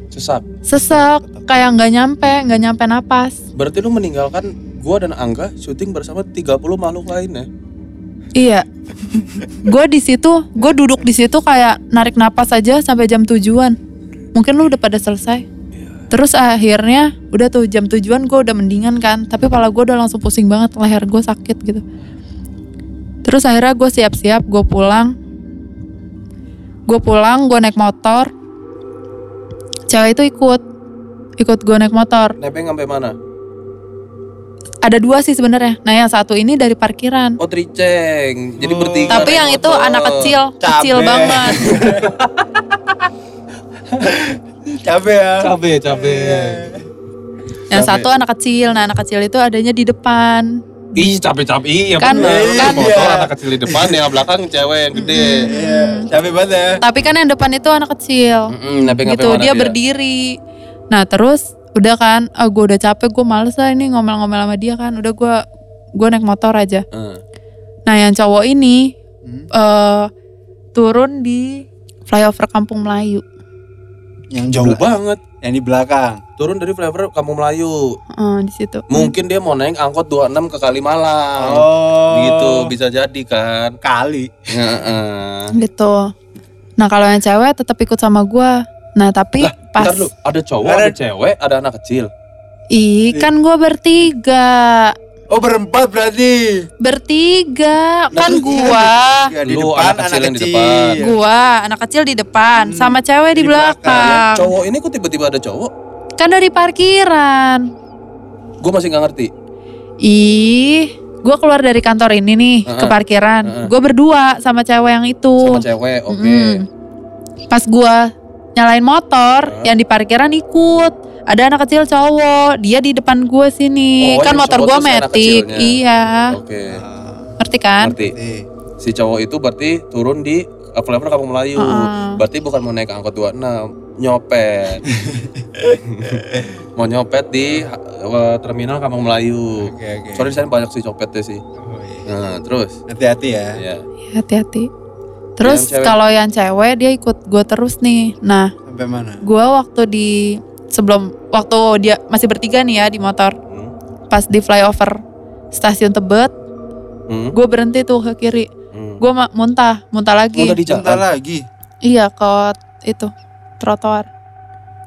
Sesak. sesek, kayak nggak nyampe, nggak nyampe napas. Berarti lu meninggalkan gua dan Angga syuting bersama 30 makhluk lainnya. Iya. gue di situ, gue duduk di situ kayak narik napas aja sampai jam tujuan. Mungkin lu udah pada selesai. Terus akhirnya udah tuh jam tujuan gue udah mendingan kan, tapi kepala gue udah langsung pusing banget, leher gue sakit gitu. Terus akhirnya gue siap-siap, gue pulang. Gue pulang, gue naik motor. Cewek itu ikut, ikut gue naik motor. Nebeng sampai mana? Ada dua sih sebenarnya. Nah yang satu ini dari parkiran. Oh triceng. Jadi Oh. bertiga. Tapi yang itu anak kecil, kecil Cabe. banget. Capek ya. Cabe, cabe. Yang Cabe. satu anak kecil, nah anak kecil itu adanya di depan. Ih, cabe-cabe. Iya Kan- bener. kan- motor Iya. anak kecil di depan, yang belakang cewek yang gede. Iya, capek banget ya. Tapi kan yang depan itu anak kecil. Nebeng sampai gitu, dia berdiri. Nah terus udah kan, ah, gue udah capek, gue males lah ini ngomel-ngomel sama dia kan. Udah gue gue naik motor aja. Eh, Nah yang cowok ini Hmm. eh turun di flyover Kampung Melayu. Yang jauh banget. Yang di belakang. Turun dari flyover Kampung Melayu. Eh, di situ. Mungkin dia mau naik angkot 26 ke Kalimalang. Oh. Gitu, bisa jadi kan. Kali. Heeh. Gitu. Nah kalau yang cewek tetap ikut sama gue. Nah tapi Lah, pas lu, ada cowok, Ada- ada cewek, ada anak kecil. Ih, kan gue bertiga. Oh berempat berarti. Bertiga. Nah, kan gua. Ya, di Lu depan anak anak kecil kecil. yang di depan. Gua, anak kecil di depan, Hmm, sama cewek di, di belakang. belakang. Cowok ini kok tiba-tiba ada cowok? Kan dari parkiran. Gue masih nggak ngerti. Ih, gua keluar dari kantor ini nih ke Heeh. parkiran. Heeh. Gua berdua sama cewek yang itu. Sama cewek, oke. Mm-mm. Pas gua nyalain motor, yang di parkiran ikut. Ada anak kecil cowok, dia di depan gua sini. Oh, kan motor anak metik. Iya. Oke. Ngerti kan? Ngerti. Si cowok itu berarti turun di uh, flyover Kampung Melayu. Heeh. Berarti bukan mau naik angkot 26, nyopet. mau nyopet di uh, terminal Kampung Melayu. Oke oke. Sorry saya banyak sih copetnya sih. Oh, iya. Nah, terus Hati-hati ya. ya. Terus Yang kalau yang cewek dia ikut gue terus nih. Nah, Sampai mana? gue waktu di sebelum waktu dia masih bertiga nih ya di motor, Hmm. pas di flyover stasiun Tebet Hmm. gue berhenti tuh ke kiri Hmm. gue muntah muntah lagi Muntah di jalan. Lagi. iya ke itu trotoar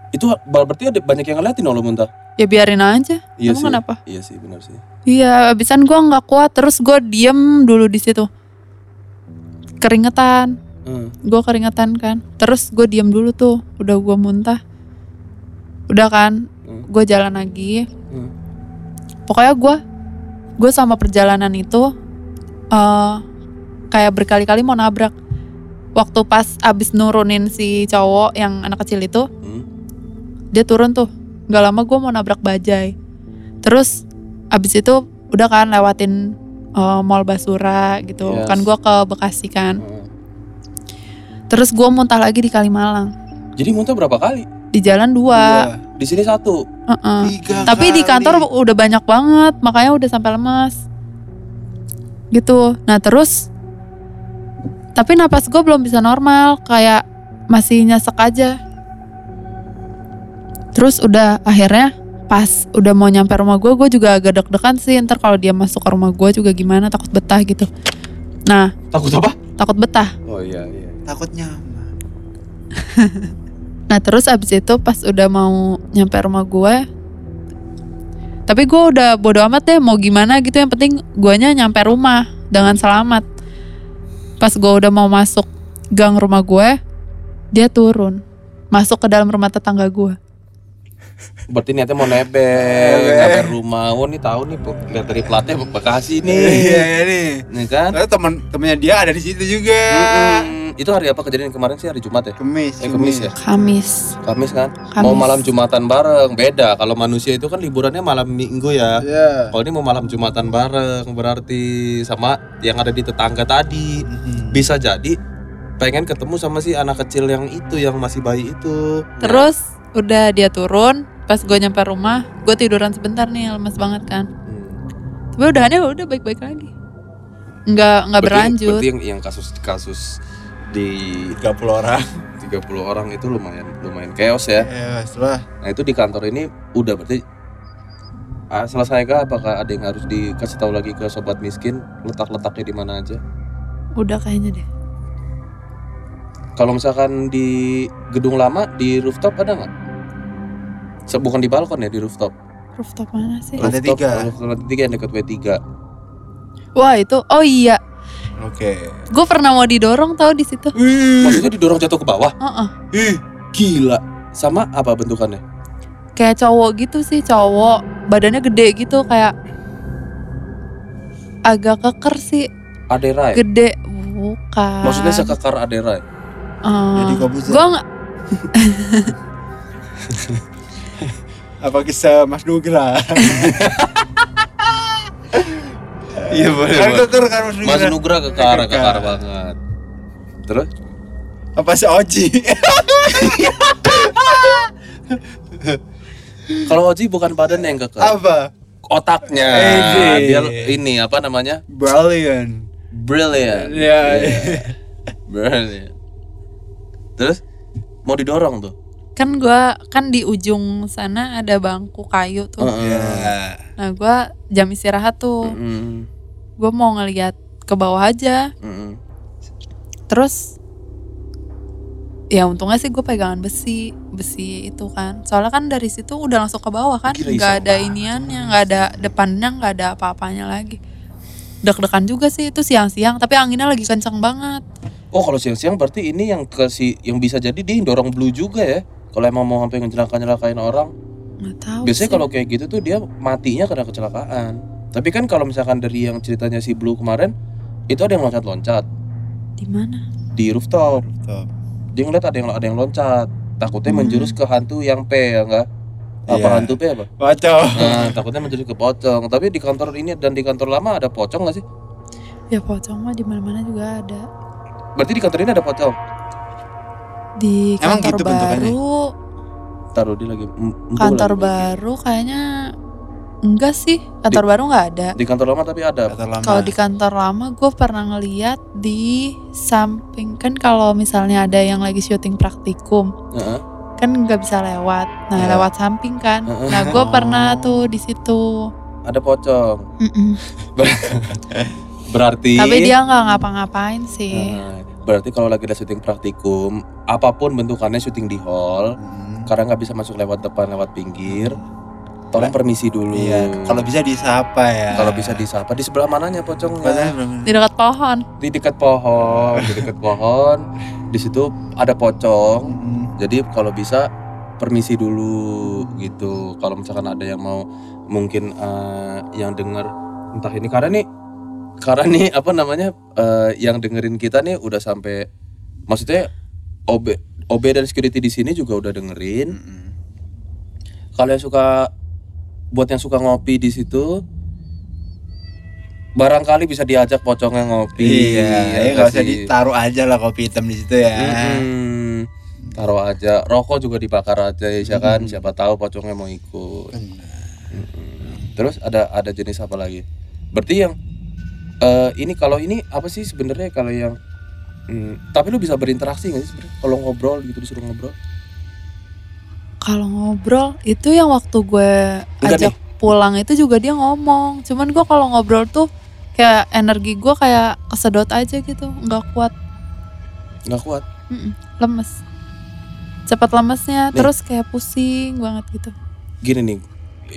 Itu berarti ada banyak yang ngeliatin lo muntah. ya biarin aja Iya Emang sih. kenapa Iya sih, benar sih. iya abisan gue nggak kuat terus gue diem dulu di situ keringetan Hmm. gue keringetan kan terus gue diem dulu tuh udah gue muntah udah kan Hmm. gue jalan lagi Hmm. pokoknya gue gue sama perjalanan itu eh kayak berkali-kali mau nabrak waktu pas abis nurunin si cowok yang anak kecil itu Hmm. dia turun tuh nggak lama gue mau nabrak bajai terus abis itu udah kan lewatin eh, mall Basura gitu Yes. kan gue ke Bekasi kan Hmm. terus gue muntah lagi di Kalimalang Jadi muntah berapa kali? di jalan dua Di sini satu. Heeh. Tiga Tapi di kali. kantor udah banyak banget, makanya udah sampai lemas. Gitu. Nah terus, tapi napas gue belum bisa normal, kayak masih nyesek aja. Terus udah akhirnya pas udah mau nyampe rumah gue, gue juga agak deg-degan sih. Ntar kalau dia masuk ke rumah gue juga gimana, takut betah gitu. Nah, Takut apa? takut betah. Oh iya iya. Takut nyaman. Nah terus abis itu pas udah mau nyampe rumah gue Tapi gue udah bodo amat deh mau gimana gitu Yang penting guanya nyampe rumah dengan selamat Pas gue udah mau masuk gang rumah gue Dia turun Masuk ke dalam rumah tetangga gue Berarti niatnya mau nebeng, nebeng rumah. Oh nih tahu nih, lihat dari platnya Bekasi nih. Iya iya nih. Nih kan? Lalu teman temennya dia ada di situ juga. Mm-mm. Itu hari apa kejadian kemarin sih hari Jumat ya? Kemis. Eh Kamis ya? Kamis Kamis kan? Kamis. Mau malam Jumatan bareng, beda. Kalau manusia itu kan liburannya malam Minggu ya. Iya. Kalau ini mau malam Jumatan bareng berarti sama yang ada di tetangga tadi. Mhm. Bisa jadi pengen ketemu sama si anak kecil yang itu yang masih bayi itu. Terus udah dia turun Pas gue nyampe rumah Gue tiduran sebentar nih lemes banget kan Hmm. Tapi udahannya udah baik-baik lagi Nggak, nggak Berarti- berlanjut Berarti yang, yang kasus-kasus di 30 orang. 30 orang itu lumayan lumayan chaos ya. Ya, setelah Nah itu di kantor ini udah berarti ah, selesai kah? Apakah ada yang harus dikasih tahu lagi ke sobat miskin letak-letaknya di mana aja? Udah kayaknya deh Kalau misalkan di gedung lama di rooftop ada nggak? Se- Bukan di balkon ya di rooftop. Rooftop mana sih? Lantai Rooftop, tiga. rooftop lantai tiga yang dekat W3. Wah itu, oh iya, Oke. gue pernah mau didorong tau di situ. Maksudnya didorong jatuh ke bawah? Heeh. Ih, Gila. Sama apa bentukannya? Kayak cowok gitu sih, cowok, badannya gede gitu kayak agak keker sih, Aderai. gede, bukan. Maksudnya sekekar Aderai. Jadi Uh, Kobuzer. gue nggak, apa kisah Mas Nugra? Iya boleh. kan keker kan Mas Nugra. Mas Nugra kekar, Kekar. banget. Terus? Apa si Oji? Kalau Oji bukan badan yang kekar. apa? Otaknya. Eh, Dia ini apa namanya? Brilliant. Brilliant. Iya. Brilliant. Terus mau didorong tuh. Kan gue kan di ujung sana ada bangku kayu tuh. Heeh. Ya. Nah gue jam istirahat tuh, Mm-mm. gue mau ngeliat ke bawah aja. Mm-mm. Terus ya untungnya sih gue pegangan besi besi itu kan soalnya kan dari situ udah langsung ke bawah kan nggak ada iniannya nggak ada depannya nggak ada apa-apanya lagi deg-degan juga sih itu siang-siang tapi anginnya lagi kenceng banget Oh kalau siang-siang berarti ini yang ke si yang bisa jadi dia dorong blue juga ya. Kalau emang mau sampai ngejelaka-nyelakain orang. nggak tahu Biasanya sih. kalau kayak gitu tuh dia matinya karena kecelakaan. Tapi kan kalau misalkan dari yang ceritanya si Blue kemarin itu ada yang loncat-loncat di mana di rooftop. Tuh. Dia ngeliat ada yang ada yang loncat. Takutnya Hmm. menjurus ke hantu yang P ya enggak? Apa Iya. hantu P apa? Kacau. Nah, takutnya menjurus ke pocong. Tapi di kantor ini dan di kantor lama ada pocong nggak sih? ya pocong mah di mana-mana juga ada Berarti di kantor ini ada pocong. Di Emang kantor gitu bentukannya? baru Taruh dia lagi. kantor lagi. baru kayaknya enggak sih kantor baru nggak ada Di kantor lama tapi ada. Kalau di kantor lama gue pernah ngeliat di samping kan kalau misalnya ada yang lagi syuting praktikum Heeh. kan nggak bisa lewat. Nah Iya. lewat samping kan. Nah gue Oh. pernah tuh di situ. ada pocong. Berarti Tapi dia nggak ngapa-ngapain sih. Berarti kalau lagi ada syuting praktikum, apa pun bentukannya syuting di hall, Hmm. karena nggak bisa masuk lewat depan, lewat pinggir, tolong permisi dulu. Iya, kalau bisa disapa ya. Kalau bisa disapa di sebelah mananya pocongnya? Di dekat pohon. Di dekat pohon, di dekat pohon. Di situ ada pocong. Hmm. Jadi kalau bisa permisi dulu gitu. Kalau misalkan ada yang mau mungkin eh, yang denger entah ini karena nih karena nih apa namanya eh, yang dengerin kita nih udah sampai maksudnya OB OB dan security di sini juga udah dengerin. Hmm. Kalau yang suka buat yang suka ngopi di situ barangkali bisa diajak pocongnya ngopi. Iya, ya nggak nggak usah ditaruh aja lah kopi hitam di situ ya. Mm-mm. Taruh aja, rokok juga dibakar aja ya kan, Mm. siapa tahu pocongnya mau ikut. Benar. Mm-mm. Terus ada ada jenis apa lagi? Berarti yang eh ini kalau ini apa sih sebenarnya kalau yang mm, tapi lu bisa berinteraksi nggak sih sebenarnya kalau ngobrol gitu disuruh ngobrol? Kalau ngobrol itu yang waktu gue Enggak ajak pulang itu juga dia ngomong. Cuman gue kalau ngobrol tuh kayak energi gue kayak kesedot aja gitu, nggak kuat, Nggak kuat. Mm-mm, lemes. Cepat lemesnya, Nih. terus kayak pusing banget gitu. Gini nih,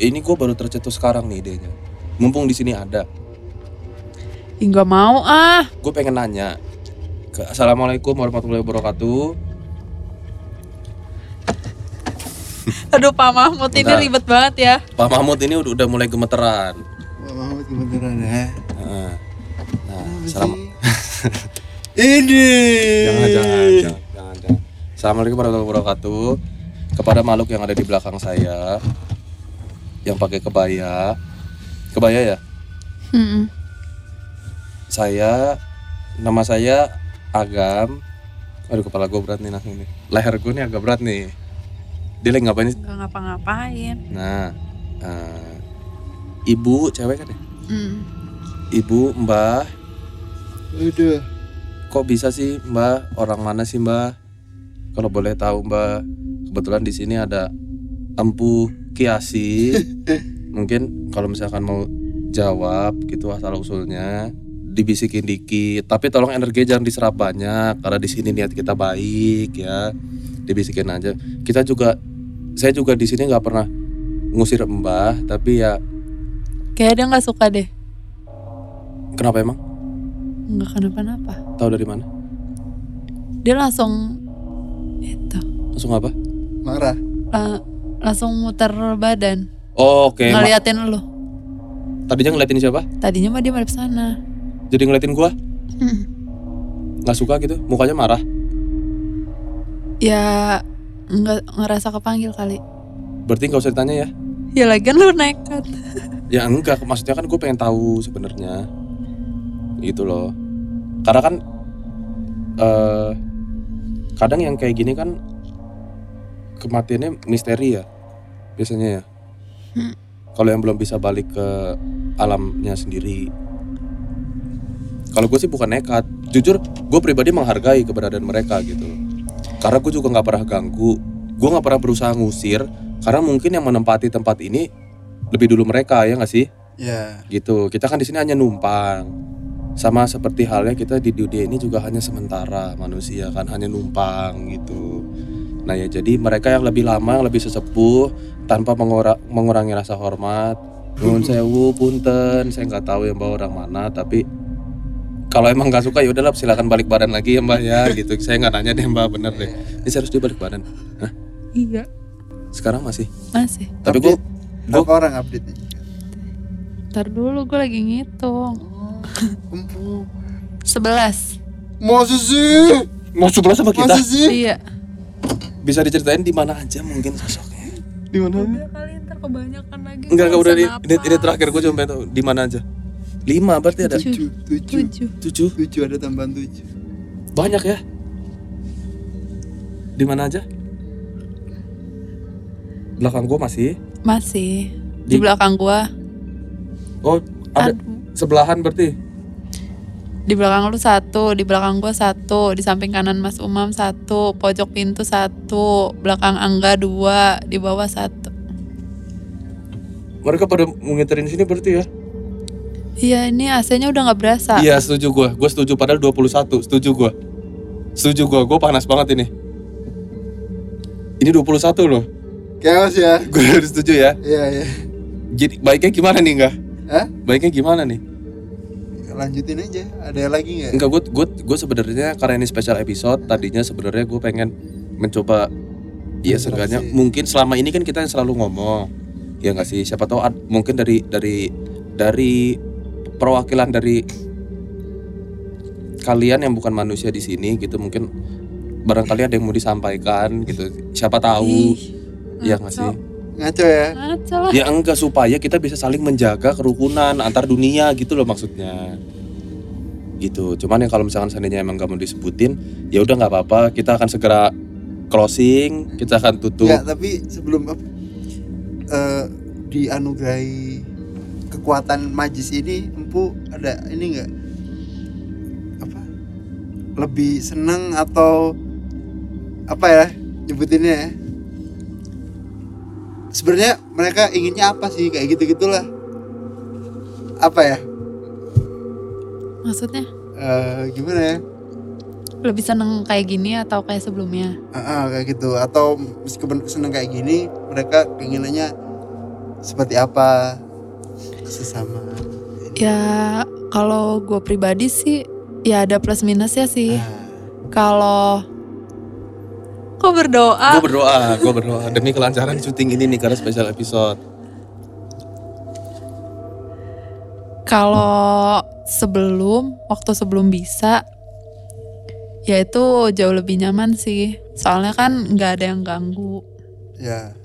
ini gue baru tercetus sekarang nih idenya. Mumpung di sini ada, Ih, nggak mau ah. gue pengen nanya. Assalamualaikum warahmatullahi wabarakatuh. Aduh Pak Mahmud ini Bentar. ribet banget ya. Pak Mahmud ini udah, udah mulai gemeteran. Pak Mahmud kebetulan ya. Nah, nah salam. Ini. Jangan, jangan, jangan, jangan, jangan. Assalamualaikum warahmatullahi wabarakatuh. Kepada makhluk yang ada di belakang saya, yang pakai kebaya, kebaya ya. Mm-mm. Saya, nama saya Agam. Aduh kepala gue berat nih langsung nih. Leher gue nih agak berat nih. Dia lagi ngapain? sih? Nggak ngapa-ngapain. Nah, eh, ibu cewek kan ya? Mm. Ibu, mbah, Udah. kok bisa sih mbah? Orang mana sih mbah? Kalau boleh tahu mbah, kebetulan di sini ada Empu Kiasi. Mungkin kalau misalkan mau jawab gitu asal usulnya dibisikin dikit. Tapi tolong energi jangan diserap banyak karena di sini niat kita baik ya. Dibisikin aja. Kita juga saya juga di sini nggak pernah ngusir mbah, tapi ya Kayak dia nggak suka deh. kenapa emang? Nggak kenapa-napa. Tahu dari mana? Dia langsung itu Langsung apa? Marah. la- langsung muter badan Oh, Oke, ma- ngeliatin lu. tadinya ngeliatin siapa? Tadinya mah dia madep sana. Jadi ngeliatin gua? Hmm. nggak suka gitu mukanya marah Ya nggak ngerasa kepanggil kali. berarti nggak usah ditanya ya Ya lagian lu nekat. ya enggak maksudnya kan gue pengen tahu sebenarnya gitu loh karena kan eh kadang yang kayak gini kan kematiannya misteri ya biasanya ya Hmm. kalau yang belum bisa balik ke alamnya sendiri kalau gue sih bukan nekat. Jujur gue pribadi menghargai keberadaan mereka gitu. Karena gue juga nggak pernah ganggu. Gue nggak pernah berusaha ngusir. Karena mungkin yang menempati tempat ini lebih dulu mereka ya nggak sih? Ya. gitu. Kita kan di sini hanya numpang. Sama seperti halnya kita di dunia ini juga hanya sementara manusia kan hanya numpang gitu. Nah ya jadi mereka yang lebih lama yang lebih sesepuh tanpa mengura- mengurangi rasa hormat. Nuhun sewu punten. Saya nggak tahu yang bawa orang mana tapi kalau emang nggak suka ya udahlah silakan balik badan lagi ya mbak ya gitu saya nggak nanya deh mbak bener deh ini saya harus dibalik badan Hah? Iya sekarang masih masih. tapi gue Berapa orang update nya? Ntar dulu gue lagi ngitung. Empu. 11 Masa sih? mau sebelah sama kita Masa sih? Iya. bisa diceritain di mana aja mungkin sosoknya di mana Udah kali ntar kebanyakan lagi. Enggak, enggak udah ini, ini, terakhir gue cuma tahu di mana aja. Lima berarti ada Tujuh. Tujuh. Tujuh. Tujuh. ada tambahan tujuh. Banyak ya. Di mana aja? Belakang gue masih. Masih. Di, Di- belakang gua. Oh, ada Aduh. sebelahan berarti. Di belakang lu satu, di belakang gua satu, di samping kanan Mas Umam satu, pojok pintu satu, belakang Angga dua, di bawah satu. mereka pada ngiterin sini berarti ya Iya ini AC-nya udah nggak berasa. Iya setuju gua. Gua setuju padahal 21 Setuju gua. Setuju gua. Gua panas banget ini. Ini 21 loh. Chaos ya. Gue harus setuju ya. Iya iya. Jadi baiknya gimana nih enggak? Hah? Baiknya gimana nih? lanjutin aja. Ada lagi nggak? Enggak gue gue gue sebenarnya karena ini special episode tadinya sebenarnya gue pengen mencoba ya seenggaknya mungkin selama ini kan kita selalu ngomong. Ya nggak sih? Siapa tahu ad- mungkin dari dari dari perwakilan dari kalian yang bukan manusia di sini gitu. Mungkin barangkali ada yang mau disampaikan gitu. Siapa tahu. Ih, ya nggak sih? ngaco. Ya? Ngaco lah. ya enggak supaya kita bisa saling menjaga kerukunan antar dunia gitu loh maksudnya. Gitu. Cuman ya kalau misalkan seandainya emang gak mau disebutin ya udah nggak apa-apa. Kita akan segera closing. Kita akan tutup. Ya tapi sebelum eh, dianugerahi kekuatan majis ini empu ada ini nggak? Apa? Lebih seneng atau apa ya nyebutinnya ya? Sebenarnya mereka inginnya apa sih? Kayak gitu gitulah apa ya? Maksudnya? Eh, gimana ya? Lebih seneng kayak gini atau kayak sebelumnya? Ah, ah, kayak gitu. Atau meskipun seneng kayak gini mereka keinginannya seperti apa sesama Ya kalau gue pribadi sih ya ada plus minusnya sih. Ah, Kalau kok berdoa? gue berdoa gue berdoa demi kelancaran syuting ini nih karena special episode Kalau sebelum waktu sebelum bisa ya itu jauh lebih nyaman sih. Soalnya kan nggak ada yang ganggu. ya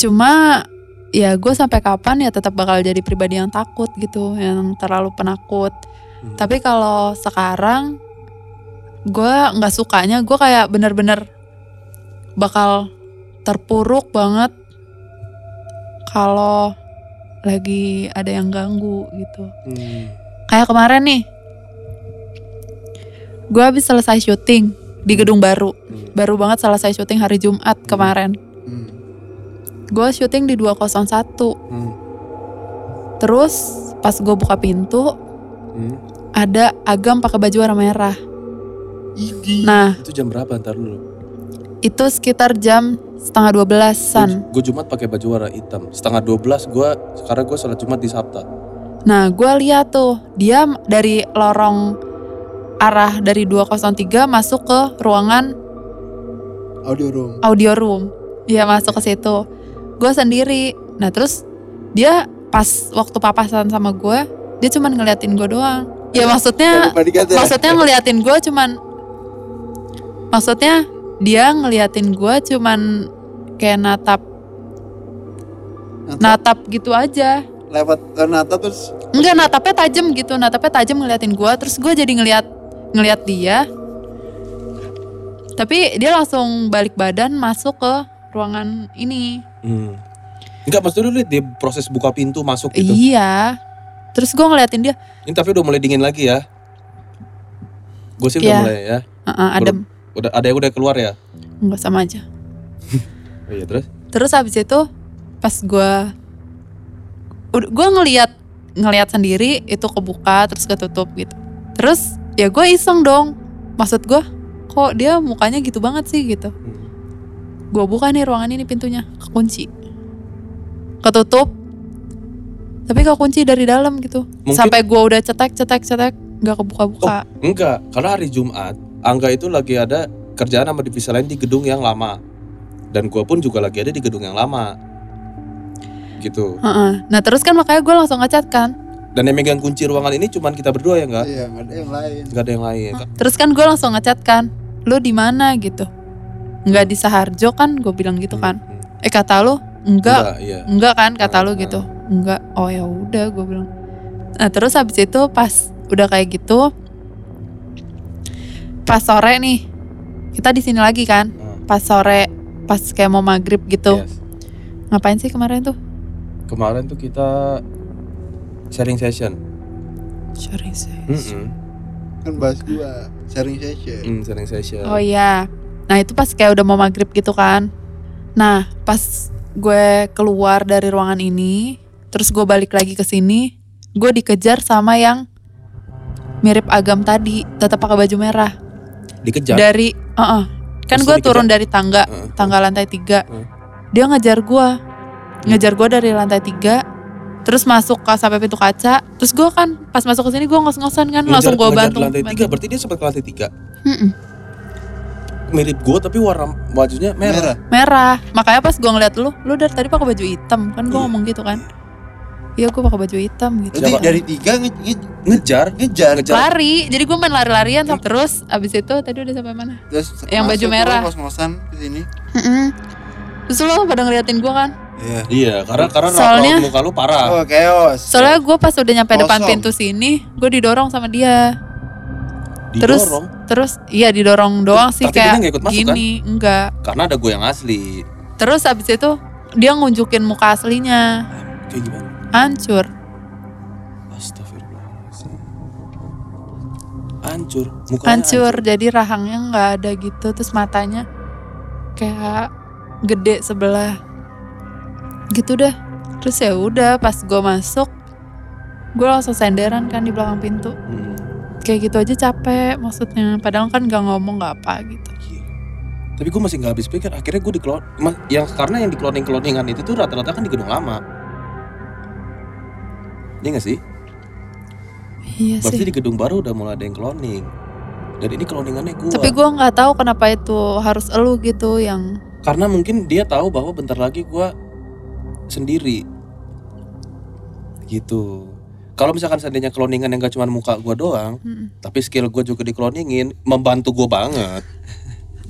Cuma ya gue sampai kapan ya tetap bakal jadi pribadi yang takut gitu, yang terlalu penakut. Hmm. Tapi kalau sekarang gue nggak sukanya gue kayak bener-bener bakal terpuruk banget kalau lagi ada yang ganggu gitu. Hmm. Kayak kemarin nih, gue habis selesai syuting di gedung baru, Hmm. baru banget selesai syuting hari Jumat kemarin. hmm. Gue syuting di 201. Hmm. Terus pas gue buka pintu Hmm. ada agam pakai baju warna merah. Idi. Nah itu jam berapa ntar dulu itu sekitar jam setengah dua belasan. gue Jumat pakai baju warna hitam setengah 12 gue sekarang gue sholat Jumat di Sabta Nah gue lihat tuh dia dari lorong arah dari 203 masuk ke ruangan audio room audio room. Dia masuk ke situ. Gue sendiri. Nah terus dia pas waktu papasan sama gue, dia cuman ngeliatin gue doang. Ya maksudnya ya. maksudnya ngeliatin gue cuman maksudnya dia ngeliatin gue cuman kayak natap Natap. natap gitu aja lewat eh, Nata terus enggak natapnya tajam gitu natapnya tajam ngeliatin gue terus gue jadi ngeliat ngeliat dia tapi dia langsung balik badan masuk ke ruangan ini hmm. Enggak maksudnya lu liat dia proses buka pintu masuk gitu iya terus gue ngeliatin dia Ini tapi udah mulai dingin lagi ya Gue sih udah Iya. mulai ya "Uh-uh, adem udah Ada yang udah keluar ya nggak sama aja oh, iya terus Terus habis itu pas gue gue ngeliat ngeliat sendiri itu kebuka terus ketutup gitu. Terus ya gue iseng dong. Maksud gue kok dia mukanya gitu banget sih gitu. Hmm. Gue buka nih ruangan ini pintunya kekunci. Ketutup. Tapi kekunci dari dalam gitu. Mungkin- Sampai gue udah cetek cetek cetek nggak kebuka-buka. Enggak Karena hari Jumat Angga itu lagi ada kerjaan sama divisi lain di gedung yang lama Dan gue pun juga lagi ada di gedung yang lama Gitu Heeh. Nah terus kan makanya gue langsung ngechat kan. Dan yang megang kunci ruangan ini cuman kita berdua ya enggak? iya nggak ada yang lain Enggak ada yang lain Terus kan gue langsung ngechat kan, lu di mana gitu? Nggak di Saharjo kan? Gue bilang gitu kan. Hmm. Eh kata lu enggak, iya enggak kan kata lu gitu. Enggak. Oh ya udah gue bilang. Nah terus habis itu pas udah kayak gitu, pas sore nih kita di sini lagi kan. Hmm. Pas sore, pas kayak mau maghrib gitu. Yes. Ngapain sih kemarin tuh? Kemarin tuh kita sharing session Sharing session. Mm-mm. kan bahas dua sharing session Hmm, sharing session Oh iya. Nah itu pas kayak udah mau maghrib gitu kan. Nah pas gue keluar dari ruangan ini, terus gue balik lagi ke sini, gue dikejar sama yang mirip agam tadi, tetap pakai baju merah. Dikejar. Dari, uh kan Terus gue turun dari tangga, Heeh. tangga lantai tiga. Heeh. Dia ngejar gue, ngejar gue dari lantai tiga, terus masuk ke sampai pintu kaca. Terus gue kan pas masuk ke sini gue ngos-ngosan kan, langsung gue Ngejar- bantu. ngejar lantai tiga, berarti dia sempat ke lantai tiga. Mm-mm. Mirip gue tapi warna bajunya merah. Merah. merah makanya pas gue ngeliat lu lu dari tadi pakai baju hitam kan gue Iya. ngomong gitu kan iya gue pakai baju hitam gitu Siapa? dari tiga nge- nge- Ngejar. ngejar. Ngejar. lari jadi gue main lari-larian sam- terus abis itu tadi udah sampai mana Terus Yang baju merah. lu Ngos-ngosan ke sini. Terus lu pada ngeliatin gue kan Iya. Iya, karena karena Soalnya- muka lu parah. Oh, chaos. soalnya gue pas udah nyampe depan Kosong. pintu sini gue didorong sama dia terus Didorong. terus iya didorong doang sih Tapi kayak nggak ikut masuk, kan? gini enggak Karena ada gue yang asli. terus abis itu dia ngunjukin muka aslinya Kayak gimana? hancur Astagfirullahaladzim. Hancur. Mukanya hancur jadi rahangnya nggak ada gitu terus matanya kayak gede sebelah gitu dah terus ya udah pas gue masuk gue langsung senderan kan di belakang pintu Hmm, kayak gitu aja capek maksudnya padahal kan nggak ngomong nggak apa gitu gila. Tapi gue masih nggak habis pikir. Akhirnya gue di yang karena yang di cloning cloningan itu tuh rata-rata kan di gedung lama. Iya gak sih? iya Berarti sih di gedung baru udah mulai ada yang cloning. Dan ini cloningannya gue. tapi gue nggak tahu kenapa itu harus elu gitu yang Karena mungkin dia tahu bahwa bentar lagi gue sendiri. Gitu. Kalau misalkan seandainya cloningan yang gak cuma muka gue doang, Mm-mm. tapi skill gue juga di cloningin, membantu gue banget.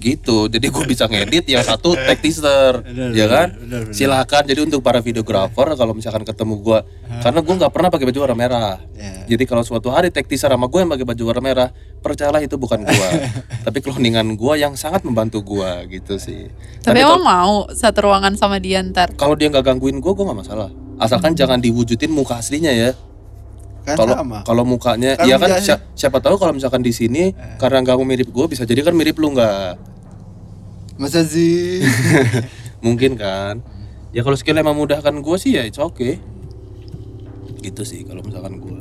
gitu. Jadi gue bisa ngedit yang satu tag teaser, Benar, ya kan? benar, benar. Silakan. Jadi untuk para videografer kalau misalkan ketemu gue, karena gue nggak pernah pakai baju warna merah. Ya. Jadi kalau suatu hari tag teaser sama gue yang pakai baju warna merah, percayalah itu bukan gue, tapi cloningan gue yang sangat membantu gue gitu sih. tapi emang mau satu ruangan sama dia ntar kalau dia nggak gangguin gue, gue nggak masalah. Asalkan jangan diwujudin muka aslinya ya. Kan Kalau sama. kalau mukanya, Kan ya kan si- siapa tahu kalau misalkan di sini karena nggak mirip gue, bisa jadi kan mirip lu nggak? Masa sih? Mungkin kan? Ya kalau skill emang mudahkan gue sih ya it's okay. Gitu sih kalau misalkan gue.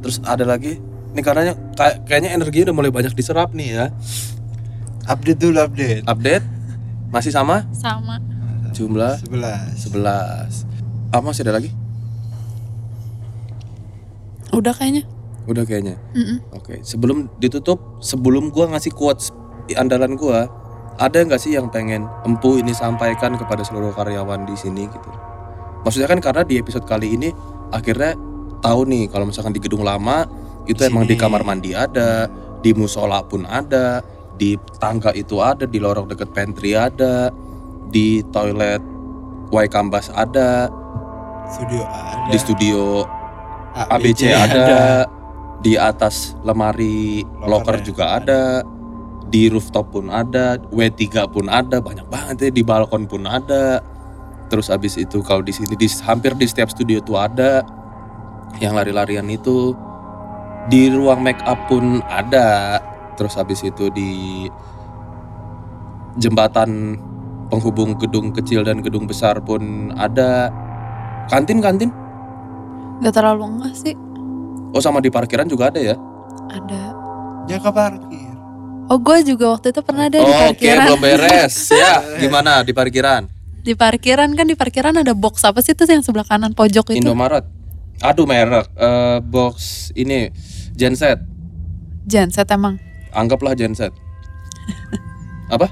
Terus ada lagi, ini karena kayak- kayaknya energinya udah mulai banyak diserap nih ya. update dulu update. Update masih sama sama jumlah 11. 11. Apa masih ada lagi? Udah kayaknya Udah kayaknya. Mm-mm. Oke, sebelum ditutup, sebelum gua ngasih quotes di andalan gua, ada nggak sih yang pengen empu ini sampaikan kepada seluruh karyawan di sini gitu? Maksudnya kan karena di episode kali ini akhirnya tahu nih kalau misalkan di gedung lama itu Di emang di kamar mandi ada, di musola pun ada, di tangga itu ada, di lorong deket pantry ada, di toilet Waikambas ada, Studio ada. di studio ABC ada, di atas lemari locker Lokernya juga ada, di rooftop pun ada, W3 pun ada, banyak banget ya. Di balkon pun ada. Terus abis itu kalau di sini di hampir di setiap studio tuh ada. Yang lari-larian itu. Di ruang make up pun ada. Terus habis itu di jembatan penghubung gedung kecil dan gedung besar pun ada. Kantin-kantin? Gak terlalu enggak sih Oh sama di parkiran juga ada ya? ada Jaga parkir. oh gue juga waktu itu pernah ada di Oh, Oke parkiran belum beres ya. Gimana di parkiran? di parkiran kan di parkiran ada box apa sih tuh yang sebelah kanan pojok itu Indomaret. Aduh merek. Eh, box ini genset. genset emang Anggaplah genset. Apa?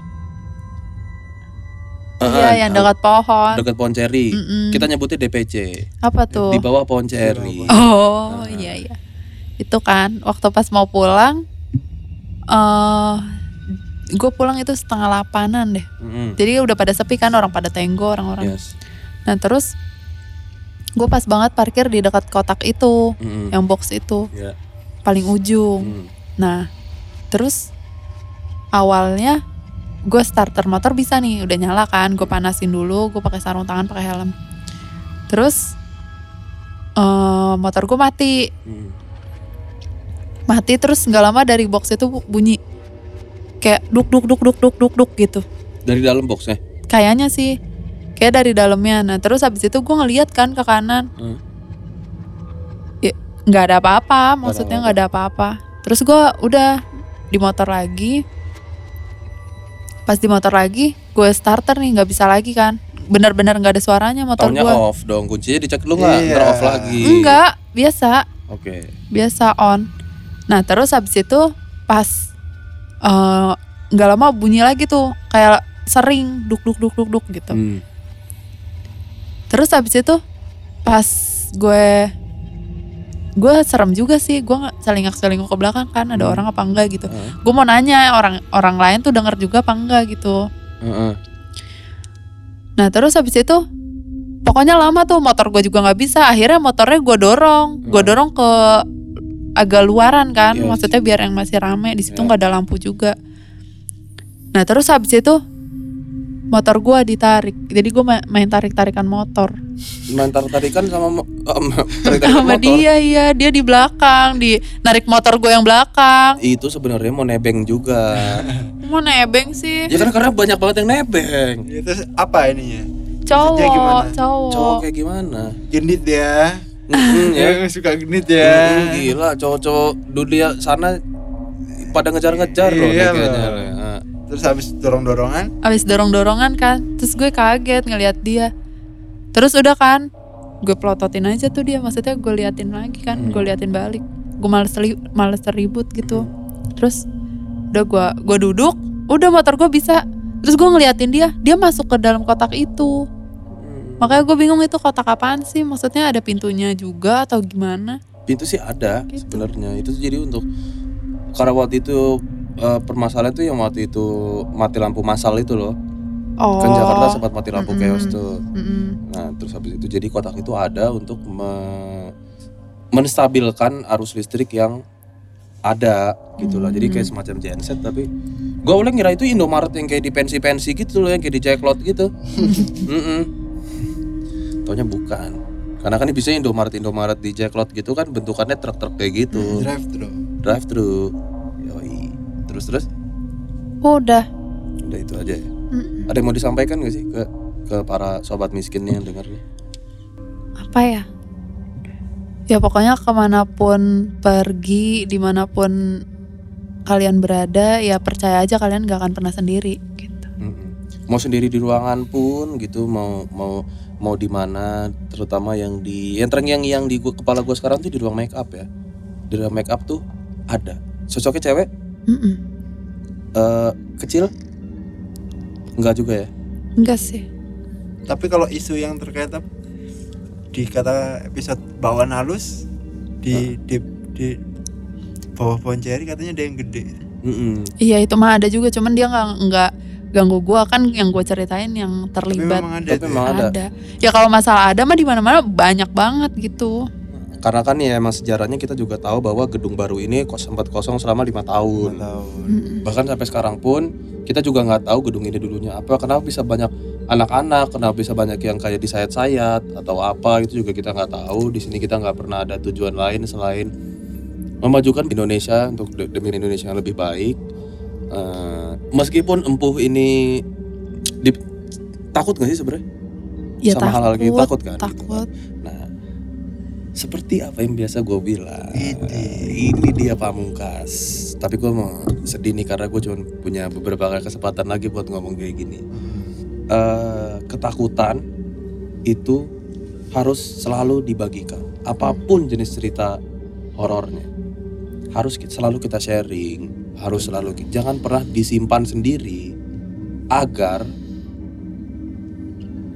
Iya yang dekat pohon dekat pohon ceri. Mm-mm. Kita nyebutnya DPC. apa tuh Di bawah pohon ceri. oh iya iya itu kan waktu pas mau pulang eh gue pulang itu setengah delapanan deh Mm-mm. jadi udah pada sepi kan orang pada tenggo orang-orang Yes. nah terus gue pas banget parkir di dekat kotak itu Mm-mm. yang box itu Ya. paling ujung Mm. Nah, terus awalnya gue starter motor bisa nih, udah nyala kan, gue panasin dulu, gue pakai sarung tangan, pakai helm. Terus eh, motor gue mati, Mm. mati terus nggak lama dari box itu bu- bunyi kayak duk duk duk duk duk duk duk gitu. Dari dalam boxnya. Kayaknya sih. kayak dari dalamnya nah terus habis itu gue ngeliat kan ke kanan Hmm. ya nggak ada apa-apa maksudnya nggak ada apa-apa terus gue udah di motor lagi pas di motor lagi gue starter nih nggak bisa lagi kan bener-bener nggak ada suaranya motor gue off dong, kuncinya dicek dulu nggak? Ntar off lagi. enggak biasa Oke. biasa on nah terus habis itu pas eh, nggak lama bunyi lagi tuh kayak sering duk duk duk duk duk gitu Hmm. terus habis itu pas gue gue serem juga sih gue nggak selingak selingkuh ke belakang kan ada Hmm. orang apa enggak gitu Heeh. gue mau nanya orang orang lain tuh denger juga apa enggak gitu Heeh. nah terus habis itu pokoknya lama tuh motor gue juga nggak bisa akhirnya motornya gue dorong gue Hmm. dorong ke agak luaran kan Iya. maksudnya biar yang masih rame di situ Iya. nggak ada lampu juga nah terus habis itu motor gue ditarik jadi gue main tarik tarikan motor Main tarik-tarikan sama mo- sama tarik-tarikan sama motor. dia iya dia di belakang di narik motor gue yang belakang Itu sebenarnya mau nebeng juga. mau nebeng sih ya kan karena banyak banget yang nebeng. Ya, terus apa ininya? cowok cowok Cowok kayak gimana? Genit ya. Mm, ya. Ya, suka genit ya. Mm, gila cowok-cowok dunia sana pada ngejar-ngejar loh nih Iya kayaknya. Terus habis dorong-dorongan, abis dorong dorongan kan terus gue kaget ngelihat dia. Terus udah kan gue pelototin aja tuh dia maksudnya gue liatin lagi kan Hmm. gue liatin balik. Gue males li- males terribut gitu. Terus udah gue gue duduk udah motor gue bisa. Terus gue ngeliatin dia dia masuk ke dalam kotak itu. Makanya gue bingung itu kotak apaan sih maksudnya ada pintunya juga atau gimana? Pintu sih ada Gitu. sebenarnya. Itu jadi untuk karena waktu itu eh, permasalahan itu yang waktu itu mati lampu masal itu loh. oh Kan Jakarta sempat mati lampu Mm-mm. chaos tuh. Mm-mm. Nah, terus habis itu jadi kotak itu ada untuk me- menstabilkan arus listrik yang ada gitu lah. Jadi kayak semacam genset tapi gua awalnya ngira itu Indomaret yang kayak di pensi-pensi gitu loh, yang kayak di Jacklot gitu. Mm-mm. Taunya bukan. Karena kan bisa Indomaret Indomaret di Jacklot gitu kan bentukannya truk-truk kayak gitu. drive thru. Drive thru. Terus terus Oh, udah udah itu aja ya. Mm-mm. Ada yang mau disampaikan gak sih ke ke para sobat miskin yang dengar nih? apa ya ya pokoknya ke mana pun pergi di mana pun kalian berada ya percaya aja kalian gak akan pernah sendiri gitu Mm-mm. Mau sendiri di ruangan pun gitu, mau mau mau di mana, terutama yang di yang terang yang yang di gua, kepala gue sekarang tuh di ruang make up ya. Di ruang make up tuh ada. Sosoknya cewek, Mm-mm. eh, kecil, enggak juga ya. enggak sih Tapi kalau isu yang terkait? Di kata episode bawaan halus di di di bawah pohon ceri katanya ada yang gede. Mm-mm. iya itu mah ada juga cuman dia nggak nggak ganggu gua kan yang gue ceritain yang Tapi terlibat memang ada. Tapi ya. memang ada. ada ya kalau masalah ada mah di mana mana banyak banget gitu Karena kan ya emang sejarahnya kita juga tahu bahwa gedung baru ini kos sempat kosong selama lima tahun. tahu. Mm-mm. Bahkan sampai sekarang pun kita juga nggak tahu gedung ini dulunya apa. Kenapa bisa banyak anak-anak? Kenapa bisa banyak yang kayak disayat-sayat atau apa? Itu juga kita nggak tahu. Di sini kita nggak pernah ada tujuan lain selain memajukan Indonesia untuk de- demi Indonesia yang lebih baik. Eh, meskipun empuh ini di- takut nggak sih sebenarnya? ya Sama takut hal-hal gitu takut kan? takut seperti apa yang biasa gue bilang, Ini. ini dia pamungkas. Tapi gue mau sedih nih karena gue cuma punya beberapa kali kesempatan lagi buat ngomong kayak gini. Eh, ketakutan itu harus selalu dibagikan. Apa pun jenis cerita horornya, harus selalu kita sharing. Harus selalu jangan pernah disimpan sendiri agar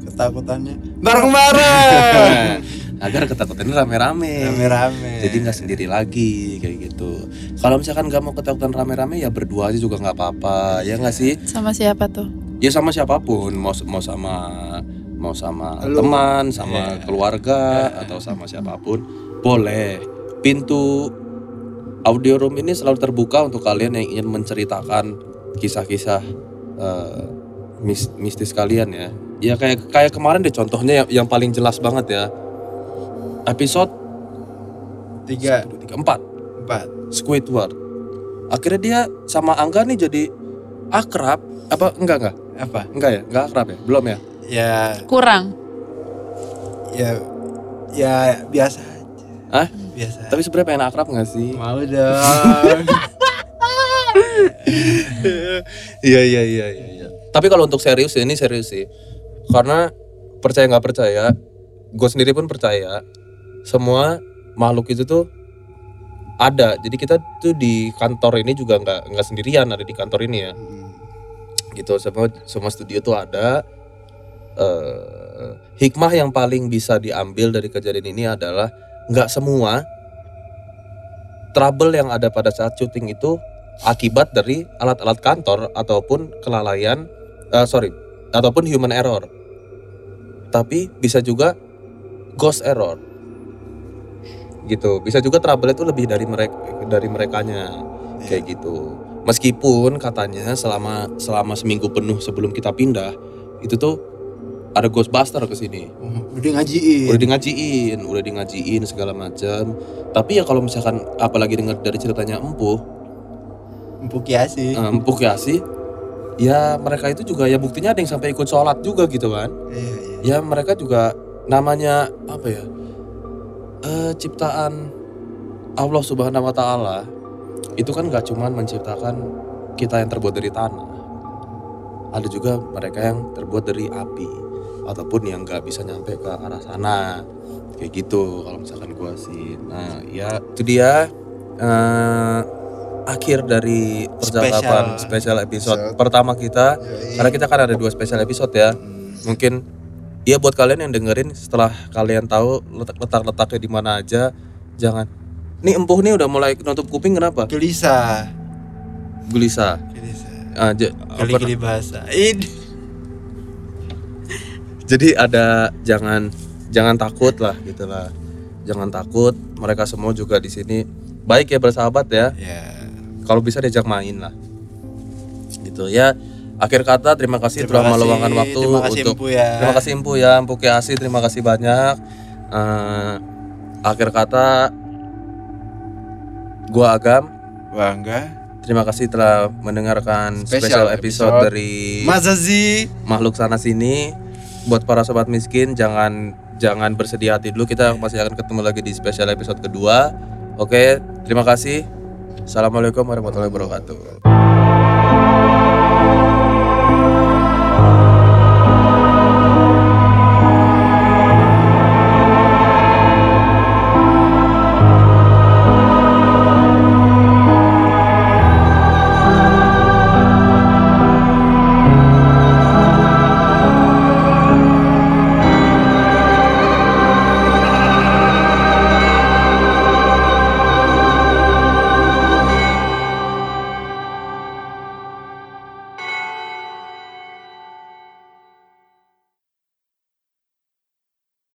Ketakutannya bareng-bareng. agar ketakutannya rame-rame. Rame-rame. jadi nggak sendiri lagi kayak gitu. Kalau misalkan nggak mau ketakutan rame-rame ya berdua aja juga nggak apa-apa. Ya nggak sih? Sama siapa tuh? Ya sama siapa pun. Mau mau sama mau sama Lu. teman sama Iya. keluarga atau sama siapa pun boleh. Pintu audio room ini selalu terbuka untuk kalian yang ingin menceritakan kisah-kisah eh, mis- mistis kalian ya. Ya kayak kayak kemarin deh contohnya yang, yang paling jelas banget ya episode tiga, satu, dua, tiga, empat empat. Squidward. Akhirnya dia sama Angga nih jadi akrab apa enggak enggak? Apa? Enggak ya? Enggak akrab ya? Belum ya? ya Kurang. ya ya biasa aja. Hah? biasa Tapi sebenarnya pengen akrab gak sih? mau dong Iya iya iya iya. iya. Tapi kalau untuk serius ini serius sih. Karena percaya nggak percaya, gue sendiri pun percaya semua makhluk itu tuh ada. Jadi kita tuh di kantor ini juga nggak nggak sendirian ada di kantor ini ya. Gitu semua semua studio tuh ada. eh hikmah yang paling bisa diambil dari kejadian ini adalah nggak semua trouble yang ada pada saat syuting itu akibat dari alat-alat kantor ataupun kelalaian eh, sorry ataupun human error tapi bisa juga ghost error gitu. Bisa juga trouble itu lebih dari mereka dari merekanya. Kayak gitu. Meskipun katanya selama selama seminggu penuh sebelum kita pindah itu tuh ada ghostbuster ke sini. Udah ngajiin udah di ngajiin udah di ngajiin segala macam tapi ya kalau misalkan apalagi dengar dari ceritanya empuh empuk kiasi eh, empuh kiasi ya mereka itu juga ya buktinya ada yang sampai ikut sholat juga gitu kan. Iya iya. Ya mereka juga namanya apa ya eh, ciptaan Allah Subhanahu Wa Taala itu kan gak cuman menciptakan kita yang terbuat dari tanah. Ada juga mereka yang terbuat dari api ataupun yang gak bisa nyampe ke arah sana. Kayak gitu kalau misalkan gua sih. Nah ya itu dia. Eh, akhir dari percakapan spesial. episode Episode. pertama kita. Yoi. karena kita kan ada dua spesial episode ya. Mungkin ya buat kalian yang dengerin setelah kalian tahu letak letak letaknya di mana aja jangan. Nih empuh nih udah mulai nutup kuping kenapa? Gelisah. Gelisah. Gelisah. Ah, j- apa- kali-kali bahasa ini jadi ada jangan jangan takut lah gitu lah. Jangan takut mereka semua juga di sini baik ya bersahabat ya. Ya. Kalau bisa diajak main lah. Gitu ya akhir kata terima kasih Terima telah meluangkan waktu terima kasih, untuk ya. terima kasih Empu ya. Empu Kiasi terima kasih banyak. Eh, akhir kata gua Agam. Bangga terima kasih telah mendengarkan Spesial spesial episode, episode. dari masa sih makhluk sana sini. Buat para sobat miskin jangan jangan bersedih hati dulu. Kita masih akan ketemu lagi di spesial episode kedua. Oke terima kasih. Assalamualaikum warahmatullahi wabarakatuh